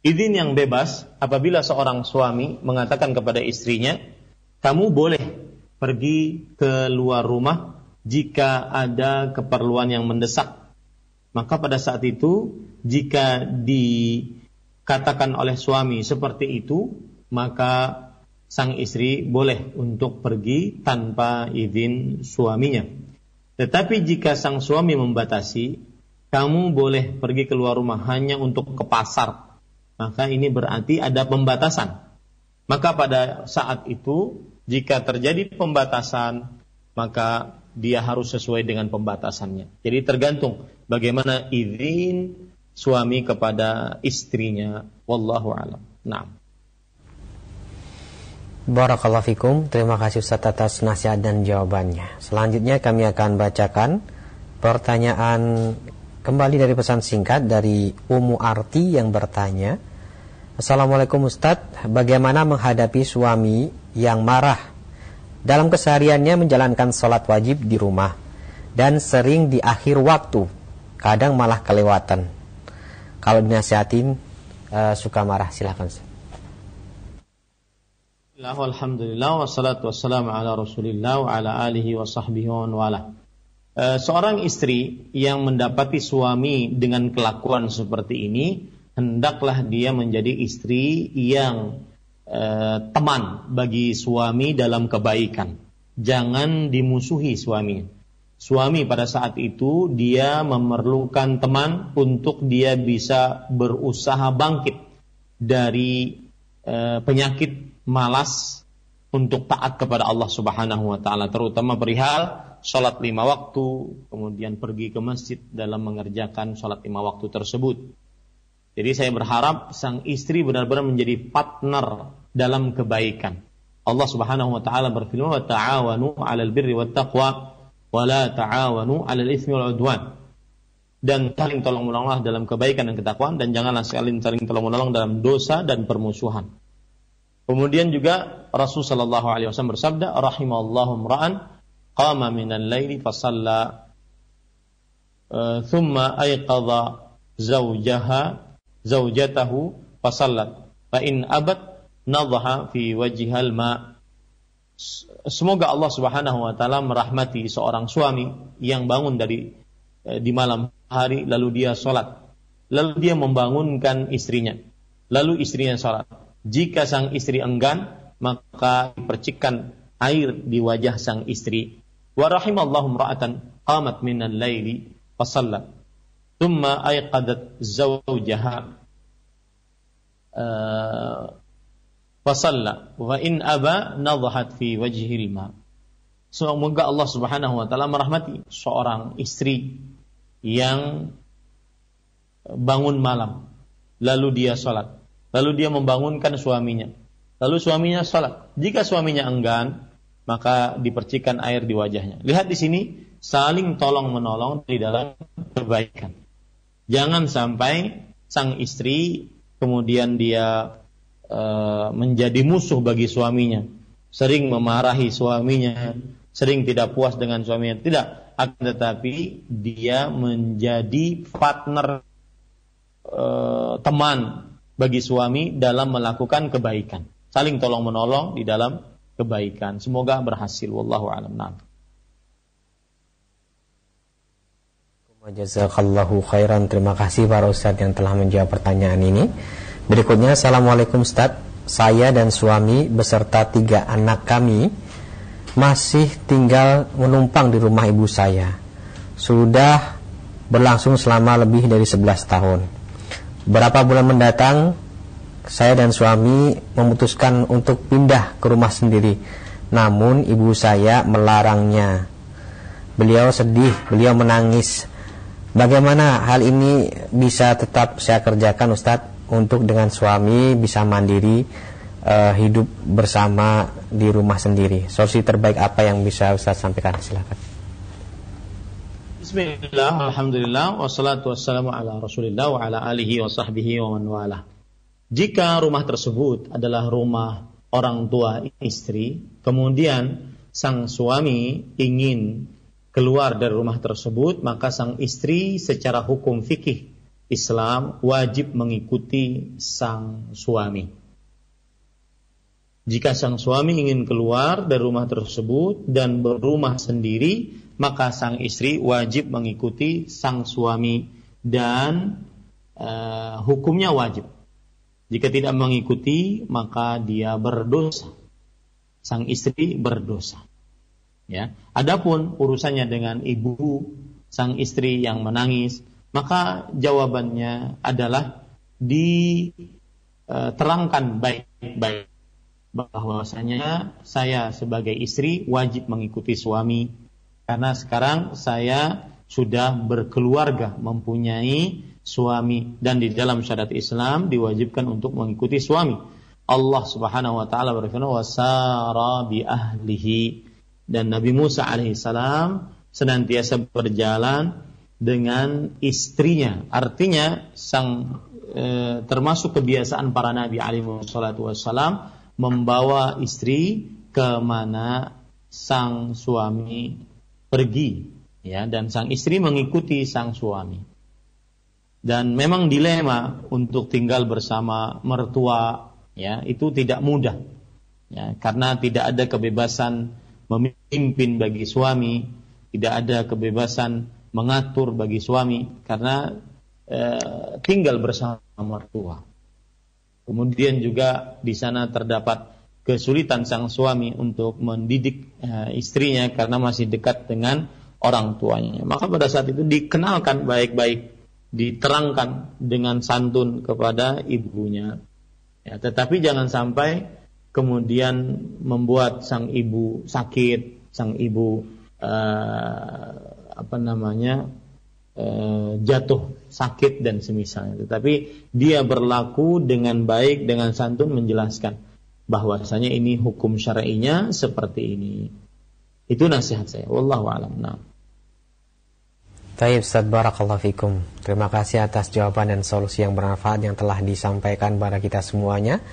Izin yang bebas apabila seorang suami mengatakan kepada istrinya, "Kamu boleh pergi ke luar rumah jika ada keperluan yang mendesak." Maka pada saat itu jika di dikatakan oleh suami seperti itu, maka sang istri boleh untuk pergi tanpa izin suaminya. Tetapi jika sang suami membatasi, kamu boleh pergi keluar rumah hanya untuk ke pasar, maka ini berarti ada pembatasan. Maka pada saat itu, jika terjadi pembatasan, maka dia harus sesuai dengan pembatasannya. Jadi tergantung bagaimana izin suami kepada istrinya. Wallahu alam. Nah. Barakallahu fikum. Terima kasih Ustaz atas nasihat dan jawabannya. Selanjutnya kami akan bacakan pertanyaan kembali dari pesan singkat dari Umu Arti yang bertanya. Assalamualaikum Ustadz, bagaimana menghadapi suami yang marah dalam kesehariannya menjalankan sholat wajib di rumah dan sering di akhir waktu, kadang malah kelewatan. Kalau dinasihatin uh, suka marah silahkan. Alhamdulillah wassalatu wassalamu ala Rasulillah wa ala alihi wa sahbihi wa wala. E, seorang istri yang mendapati suami dengan kelakuan seperti ini, hendaklah dia menjadi istri yang e, teman bagi suami dalam kebaikan. Jangan dimusuhi suaminya. Suami pada saat itu dia memerlukan teman untuk dia bisa berusaha bangkit dari e, penyakit malas untuk taat kepada Allah Subhanahu wa taala terutama perihal sholat lima waktu kemudian pergi ke masjid dalam mengerjakan sholat lima waktu tersebut. Jadi saya berharap sang istri benar-benar menjadi partner dalam kebaikan. Allah Subhanahu wa taala berfirman wa ta'awanu 'alal birri wat taqwa wa la ta'awanu 'alal itsmi wal 'udwan. Dan saling tolong menolong dalam kebaikan dan ketakwaan dan janganlah saling saling tolong menolong dalam dosa dan permusuhan. Kemudian juga Rasul sallallahu alaihi wasallam bersabda, "Rahimallahu ra'an qama minal laili fa shalla uh, thumma ayqadha zawjaha zawjatahu fa sallat fa in abad nadhaha fi wajhil ma" Semoga Allah Subhanahu wa taala merahmati seorang suami yang bangun dari eh, di malam hari lalu dia sholat lalu dia membangunkan istrinya lalu istrinya sholat jika sang istri enggan, maka dipercikkan air di wajah sang istri. Wa rahimallahu imra'atan qamat min al-laili fa sallat. Thumma ayqadat zawjaha uh, fa salla wa in aba nadhahat fi wajhil ma. Semoga Allah Subhanahu wa taala merahmati seorang istri yang bangun malam lalu dia salat Lalu dia membangunkan suaminya. Lalu suaminya salat. Jika suaminya enggan, maka dipercikan air di wajahnya. Lihat di sini saling tolong menolong di dalam kebaikan. Jangan sampai sang istri kemudian dia e, menjadi musuh bagi suaminya, sering memarahi suaminya, sering tidak puas dengan suaminya. Tidak, akan tetapi dia menjadi partner e, teman bagi suami dalam melakukan kebaikan. Saling tolong menolong di dalam kebaikan. Semoga berhasil. Wallahu a'lam. Jazakallahu khairan. Terima kasih para ustadz yang telah menjawab pertanyaan ini. Berikutnya, Assalamualaikum Ustadz. Saya dan suami beserta tiga anak kami masih tinggal menumpang di rumah ibu saya. Sudah berlangsung selama lebih dari 11 tahun. Berapa bulan mendatang saya dan suami memutuskan untuk pindah ke rumah sendiri. Namun ibu saya melarangnya. Beliau sedih, beliau menangis. Bagaimana hal ini bisa tetap saya kerjakan Ustadz untuk dengan suami bisa mandiri uh, hidup bersama di rumah sendiri. Solusi terbaik apa yang bisa Ustadz sampaikan? Silakan. Bismillah, Alhamdulillah, wassalatu wassalamu ala rasulillah wa ala alihi wa sahbihi wa man wala. Jika rumah tersebut adalah rumah orang tua istri, kemudian sang suami ingin keluar dari rumah tersebut, maka sang istri secara hukum fikih Islam wajib mengikuti sang suami. Jika sang suami ingin keluar dari rumah tersebut dan berumah sendiri, maka sang istri wajib mengikuti sang suami dan uh, hukumnya wajib. Jika tidak mengikuti, maka dia berdosa. Sang istri berdosa. Ya. Adapun urusannya dengan ibu sang istri yang menangis, maka jawabannya adalah diterangkan baik-baik bahwasanya saya sebagai istri wajib mengikuti suami. Karena sekarang saya sudah berkeluarga, mempunyai suami. Dan di dalam syariat Islam diwajibkan untuk mengikuti suami. Allah Subhanahu wa taala berfirman wasara bi ahlihi. Dan Nabi Musa alaihissalam senantiasa berjalan dengan istrinya. Artinya sang e, termasuk kebiasaan para nabi alaihi wassalam membawa istri ke mana sang suami pergi ya dan sang istri mengikuti sang suami. Dan memang dilema untuk tinggal bersama mertua ya itu tidak mudah. Ya, karena tidak ada kebebasan memimpin bagi suami, tidak ada kebebasan mengatur bagi suami karena eh, tinggal bersama mertua. Kemudian juga di sana terdapat kesulitan sang suami untuk mendidik eh, istrinya karena masih dekat dengan orang tuanya. Maka pada saat itu dikenalkan baik-baik, diterangkan dengan santun kepada ibunya. Ya, tetapi jangan sampai kemudian membuat sang ibu sakit, sang ibu uh, apa namanya uh, jatuh sakit dan semisalnya. Tetapi dia berlaku dengan baik dengan santun menjelaskan bahwasanya ini hukum syar'inya seperti ini. Itu nasihat saya. Wallahu a'lam. Nah. Taib Ustaz Barakallahu Fikum Terima kasih atas jawaban dan solusi yang bermanfaat yang telah disampaikan kepada kita semuanya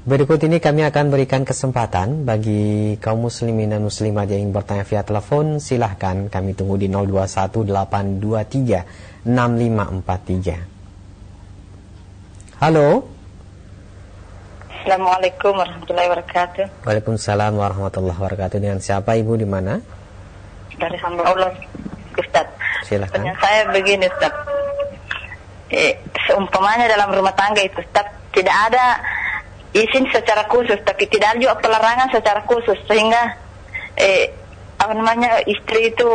Berikut ini kami akan berikan kesempatan bagi kaum muslimin dan muslimat yang ingin bertanya via telepon. Silahkan kami tunggu di 0218236543. Halo. Assalamualaikum warahmatullahi wabarakatuh. Waalaikumsalam warahmatullahi wabarakatuh. Dengan siapa ibu di mana? Dari hamba Allah, Ustaz. Silahkan. Pertanyaan saya begini, Ustaz. Eh, seumpamanya dalam rumah tangga itu, Ustaz, tidak ada izin secara khusus tapi tidak ada juga pelarangan secara khusus sehingga eh, apa namanya istri itu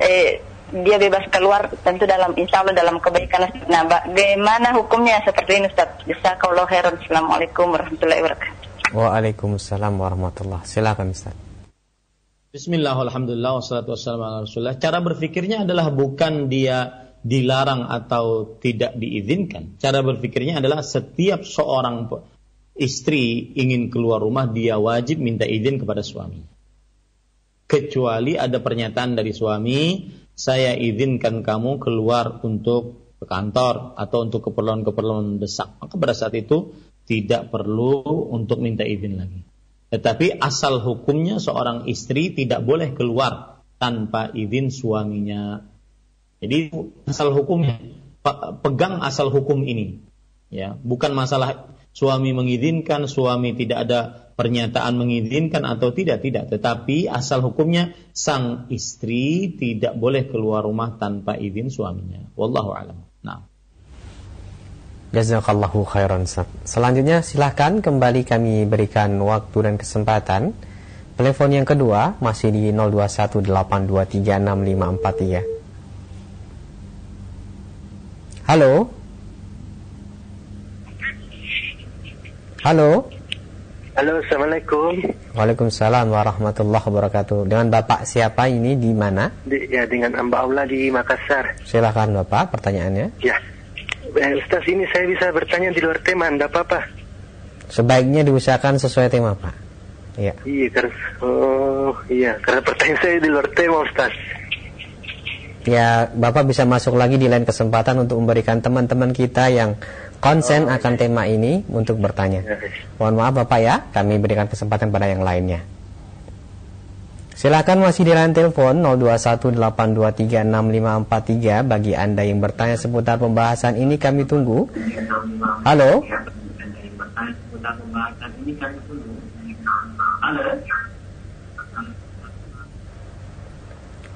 eh, dia bebas keluar tentu dalam insya Allah dalam kebaikan. Nah bagaimana hukumnya? Seperti ini Ustaz. Bisa kalau heran Assalamualaikum warahmatullahi wabarakatuh. Waalaikumsalam warahmatullahi silakan Ustaz. Bismillah, alhamdulillah, wassalatu wassalamu ala rasulullah. Cara berpikirnya adalah bukan dia dilarang atau tidak diizinkan. Cara berpikirnya adalah setiap seorang istri ingin keluar rumah dia wajib minta izin kepada suami. Kecuali ada pernyataan dari suami, saya izinkan kamu keluar untuk ke kantor atau untuk keperluan-keperluan desak. Maka pada saat itu tidak perlu untuk minta izin lagi. Tetapi asal hukumnya seorang istri tidak boleh keluar tanpa izin suaminya. Jadi asal hukumnya pegang asal hukum ini. Ya, bukan masalah suami mengizinkan, suami tidak ada pernyataan mengizinkan atau tidak, tidak. Tetapi asal hukumnya sang istri tidak boleh keluar rumah tanpa izin suaminya. Wallahu alam. Nah. Jazakallahu khairan Selanjutnya silahkan kembali kami berikan waktu dan kesempatan. Telepon yang kedua masih di 0218236543. Halo. Halo. Halo, Assalamualaikum. Waalaikumsalam warahmatullahi wabarakatuh. Dengan Bapak siapa ini di mana? Di, ya, dengan Amba Allah di Makassar. Silakan Bapak, pertanyaannya. Ya. Eh, Ustaz, ini saya bisa bertanya di luar tema, enggak apa-apa? Sebaiknya diusahakan sesuai tema, Pak. Iya. Iya, karena oh, iya, karena pertanyaan saya di luar tema, Ustaz. Ya, Bapak bisa masuk lagi di lain kesempatan untuk memberikan teman-teman kita yang konsen oh, akan tema ini untuk bertanya. Mohon maaf Bapak ya, kami berikan kesempatan pada yang lainnya. Silakan masih di line telepon 0218236543 bagi Anda yang bertanya seputar pembahasan ini kami tunggu. Halo. Halo.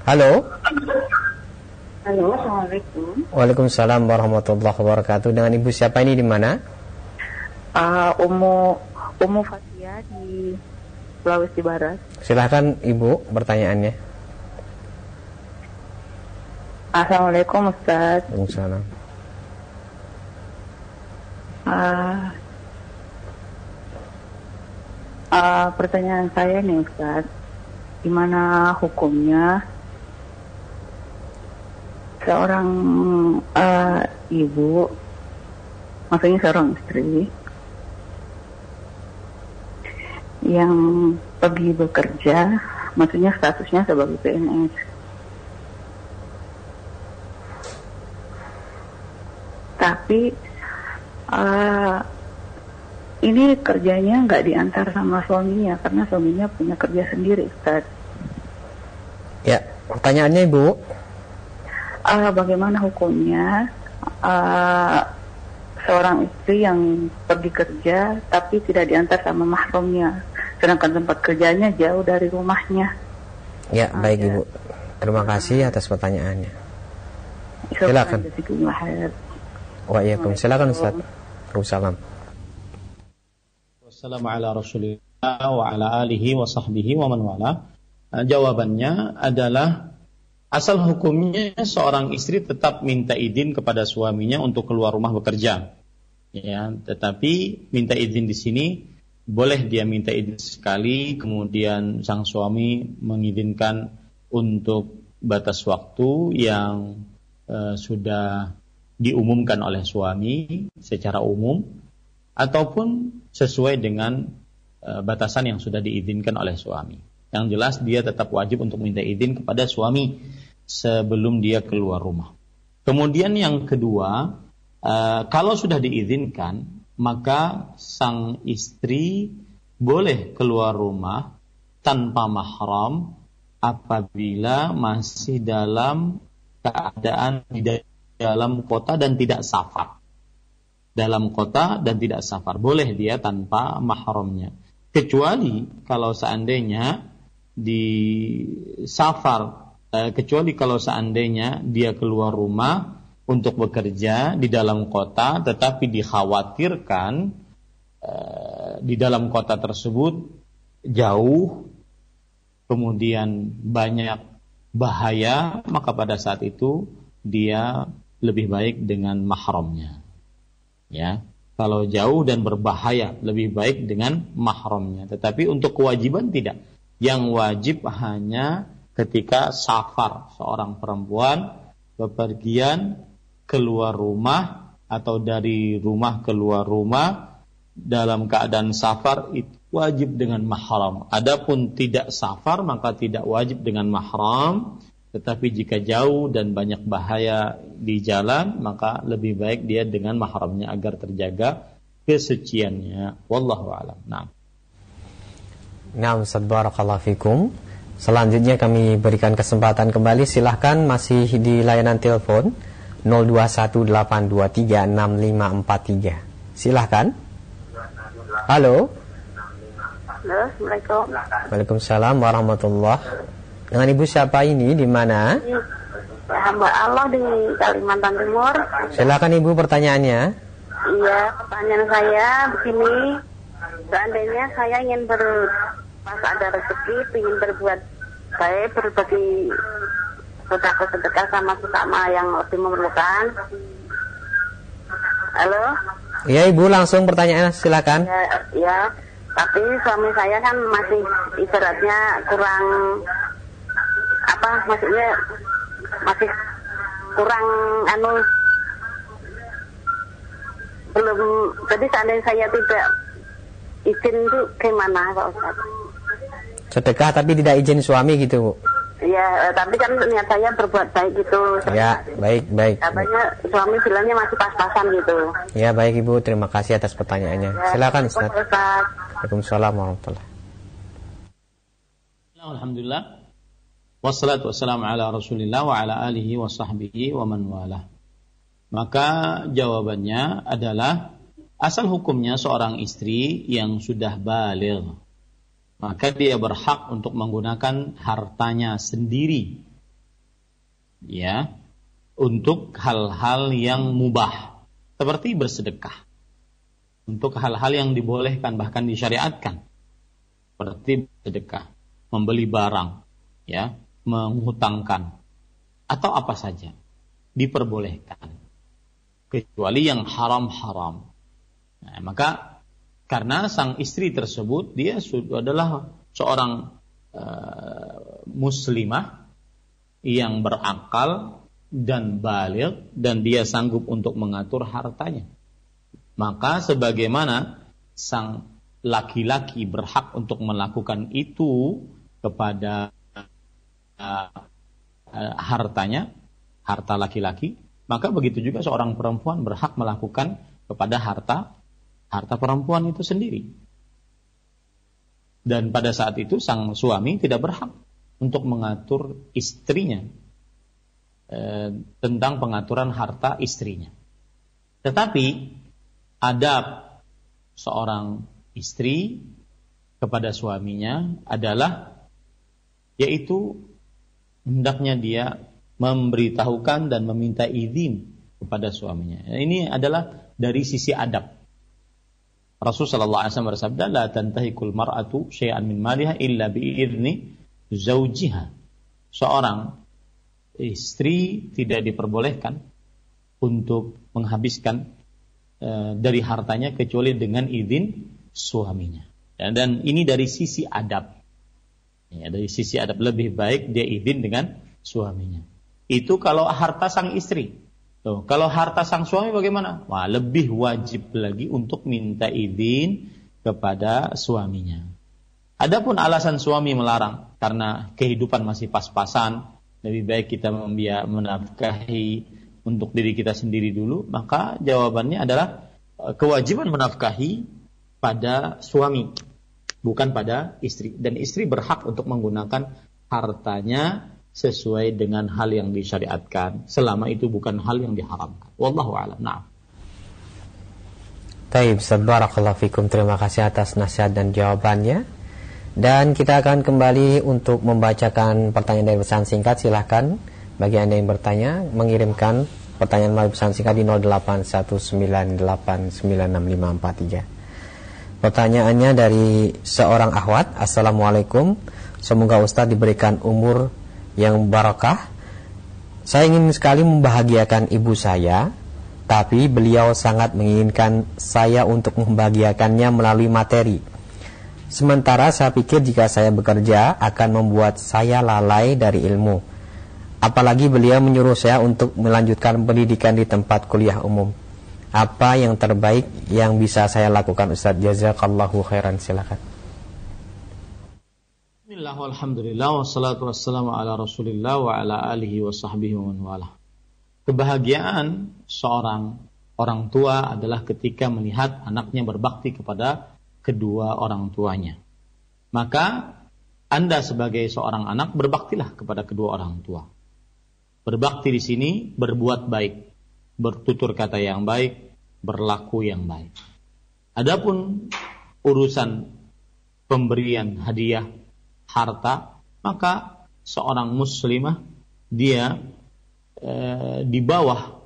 Halo, Assalamualaikum. Waalaikumsalam warahmatullahi wabarakatuh. Dengan Ibu siapa ini di mana? Uh, Umu Umu Fatia di Sulawesi Barat. Silahkan Ibu pertanyaannya. Assalamualaikum Ustaz. Waalaikumsalam. Uh, uh, pertanyaan saya nih Ustaz, gimana hukumnya seorang uh, ibu, maksudnya seorang istri yang pergi bekerja, maksudnya statusnya sebagai PNS. Tapi uh, ini kerjanya nggak diantar sama suaminya karena suaminya punya kerja sendiri, Ustaz. Ya, pertanyaannya Ibu uh, bagaimana hukumnya uh, seorang istri yang pergi kerja tapi tidak diantar sama mahramnya, sedangkan tempat kerjanya jauh dari rumahnya. Ya, baik Ibu. Terima kasih atas pertanyaannya. Silakan. Waalaikumsalam. Silakan Ustaz. Waalaikumsalam. Wassalamualaikum wa ala alihi wa sahbihi wa man wala. Jawabannya adalah asal hukumnya seorang istri tetap minta izin kepada suaminya untuk keluar rumah bekerja. Ya, tetapi minta izin di sini boleh dia minta izin sekali, kemudian sang suami mengizinkan untuk batas waktu yang uh, sudah diumumkan oleh suami secara umum ataupun sesuai dengan uh, batasan yang sudah diizinkan oleh suami. Yang jelas dia tetap wajib untuk minta izin kepada suami sebelum dia keluar rumah. Kemudian yang kedua, uh, kalau sudah diizinkan maka sang istri boleh keluar rumah tanpa mahram apabila masih dalam keadaan di dalam kota dan tidak safar. Dalam kota dan tidak safar. Boleh dia tanpa mahramnya. Kecuali kalau seandainya di safar, eh, kecuali kalau seandainya dia keluar rumah untuk bekerja di dalam kota, tetapi dikhawatirkan uh, di dalam kota tersebut jauh, kemudian banyak bahaya, maka pada saat itu dia lebih baik dengan mahramnya. Ya, kalau jauh dan berbahaya lebih baik dengan mahramnya. Tetapi untuk kewajiban tidak. Yang wajib hanya ketika safar seorang perempuan bepergian keluar rumah atau dari rumah keluar rumah dalam keadaan safar itu wajib dengan mahram. Adapun tidak safar maka tidak wajib dengan mahram, tetapi jika jauh dan banyak bahaya di jalan maka lebih baik dia dengan mahramnya agar terjaga kesuciannya. Wallahu a'lam. Nah. Ustaz barakallahu fikum. Selanjutnya kami berikan kesempatan kembali silahkan masih di layanan telepon 0218236543. Silahkan. Halo. Halo, Assalamualaikum. Waalaikumsalam warahmatullah. Dengan ibu siapa ini? Di mana? Ya, hamba Allah di Kalimantan Timur. Silakan ibu pertanyaannya. Iya, pertanyaan saya begini. Seandainya saya ingin ber pas ada rezeki, ingin berbuat baik, berbagi sedekah sedekah sama sesama yang lebih memerlukan. Halo? Ya ibu langsung pertanyaan silakan. Ya, ya, tapi suami saya kan masih ibaratnya kurang apa maksudnya masih kurang anu belum jadi seandainya saya tidak izin itu gimana Pak Ustaz? Sedekah tapi tidak izin suami gitu Bu? Iya, tapi kan niat saya berbuat baik gitu. Ya, baik, baik. Katanya suami bilangnya masih pas-pasan gitu. Ya, baik Ibu. Terima kasih atas pertanyaannya. Ya, Silakan, Ustaz. Waalaikumsalam warahmatullahi Alhamdulillah. Wassalatu wassalamu ala Rasulillah wa ala alihi wa sahbihi wa man wala. Maka jawabannya adalah asal hukumnya seorang istri yang sudah balik maka dia berhak untuk menggunakan hartanya sendiri. Ya. Untuk hal-hal yang mubah. Seperti bersedekah. Untuk hal-hal yang dibolehkan bahkan disyariatkan. Seperti sedekah membeli barang. Ya. Menghutangkan. Atau apa saja. Diperbolehkan. Kecuali yang haram-haram. Nah, maka karena sang istri tersebut dia adalah seorang uh, muslimah yang berakal dan balik dan dia sanggup untuk mengatur hartanya. Maka sebagaimana sang laki-laki berhak untuk melakukan itu kepada uh, hartanya, harta laki-laki, maka begitu juga seorang perempuan berhak melakukan kepada harta harta perempuan itu sendiri. Dan pada saat itu sang suami tidak berhak untuk mengatur istrinya eh, tentang pengaturan harta istrinya. Tetapi adab seorang istri kepada suaminya adalah yaitu hendaknya dia memberitahukan dan meminta izin kepada suaminya. Ini adalah dari sisi adab. Rasul sallallahu alaihi wasallam bersabda, "La tantahikul mar'atu syai'an min maliha illa bi'izni zaujiha." Seorang istri tidak diperbolehkan untuk menghabiskan e, dari hartanya kecuali dengan izin suaminya. Dan, dan ini dari sisi adab. Ya, dari sisi adab lebih baik dia izin dengan suaminya. Itu kalau harta sang istri. Tuh, kalau harta sang suami bagaimana? Wah, lebih wajib lagi untuk minta izin kepada suaminya. Adapun alasan suami melarang karena kehidupan masih pas-pasan, lebih baik kita menafkahi untuk diri kita sendiri dulu, maka jawabannya adalah eh, kewajiban menafkahi pada suami, bukan pada istri. Dan istri berhak untuk menggunakan hartanya sesuai dengan hal yang disyariatkan selama itu bukan hal yang diharamkan. Wallahu a'lam. Nah. Taib, barakallahu fikum. Terima kasih atas nasihat dan jawabannya. Dan kita akan kembali untuk membacakan pertanyaan dari pesan singkat. Silahkan bagi Anda yang bertanya mengirimkan pertanyaan melalui pesan singkat di 0819896543. Pertanyaannya dari seorang ahwat. Assalamualaikum. Semoga Ustadz diberikan umur yang barakah. Saya ingin sekali membahagiakan ibu saya, tapi beliau sangat menginginkan saya untuk membahagiakannya melalui materi. Sementara saya pikir jika saya bekerja akan membuat saya lalai dari ilmu. Apalagi beliau menyuruh saya untuk melanjutkan pendidikan di tempat kuliah umum. Apa yang terbaik yang bisa saya lakukan Ustaz? Jazakallahu khairan silakan. Bismillah walhamdulillah wassalatu wassalamu ala rasulillah wa ala alihi wa sahbihi wa wala. Kebahagiaan seorang orang tua adalah ketika melihat anaknya berbakti kepada kedua orang tuanya. Maka Anda sebagai seorang anak berbaktilah kepada kedua orang tua. Berbakti di sini berbuat baik, bertutur kata yang baik, berlaku yang baik. Adapun urusan pemberian hadiah harta, maka seorang muslimah dia e, di bawah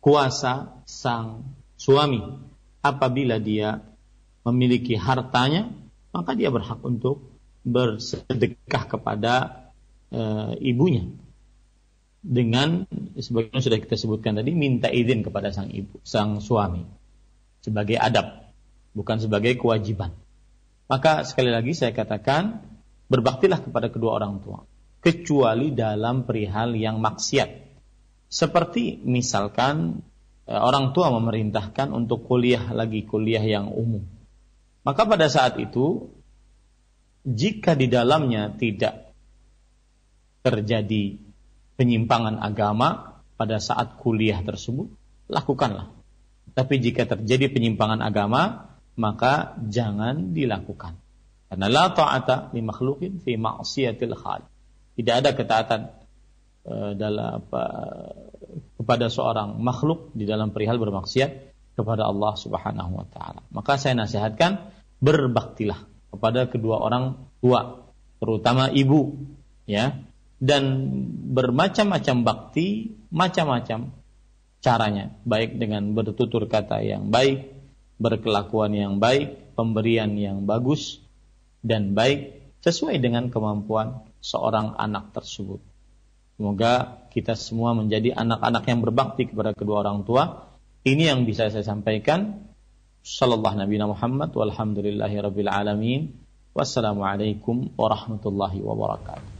kuasa sang suami. Apabila dia memiliki hartanya, maka dia berhak untuk bersedekah kepada e, ibunya dengan sebagaimana sudah kita sebutkan tadi minta izin kepada sang ibu, sang suami sebagai adab, bukan sebagai kewajiban. Maka sekali lagi saya katakan berbaktilah kepada kedua orang tua kecuali dalam perihal yang maksiat. Seperti misalkan eh, orang tua memerintahkan untuk kuliah lagi kuliah yang umum. Maka pada saat itu jika di dalamnya tidak terjadi penyimpangan agama pada saat kuliah tersebut lakukanlah. Tapi jika terjadi penyimpangan agama maka jangan dilakukan karena la ta'ata li makhlukin fi ma'siyatil khaliq. Tidak ada ketaatan uh, dalam apa kepada seorang makhluk di dalam perihal bermaksiat kepada Allah Subhanahu wa taala. Maka saya nasihatkan berbaktilah kepada kedua orang tua, terutama ibu, ya. Dan bermacam-macam bakti, macam-macam caranya, baik dengan bertutur kata yang baik, berkelakuan yang baik, pemberian yang bagus, dan baik sesuai dengan kemampuan seorang anak tersebut. Semoga kita semua menjadi anak-anak yang berbakti kepada kedua orang tua. Ini yang bisa saya sampaikan. Sallallahu Nabi Muhammad walhamdulillahi rabbil alamin. Wassalamualaikum warahmatullahi wabarakatuh.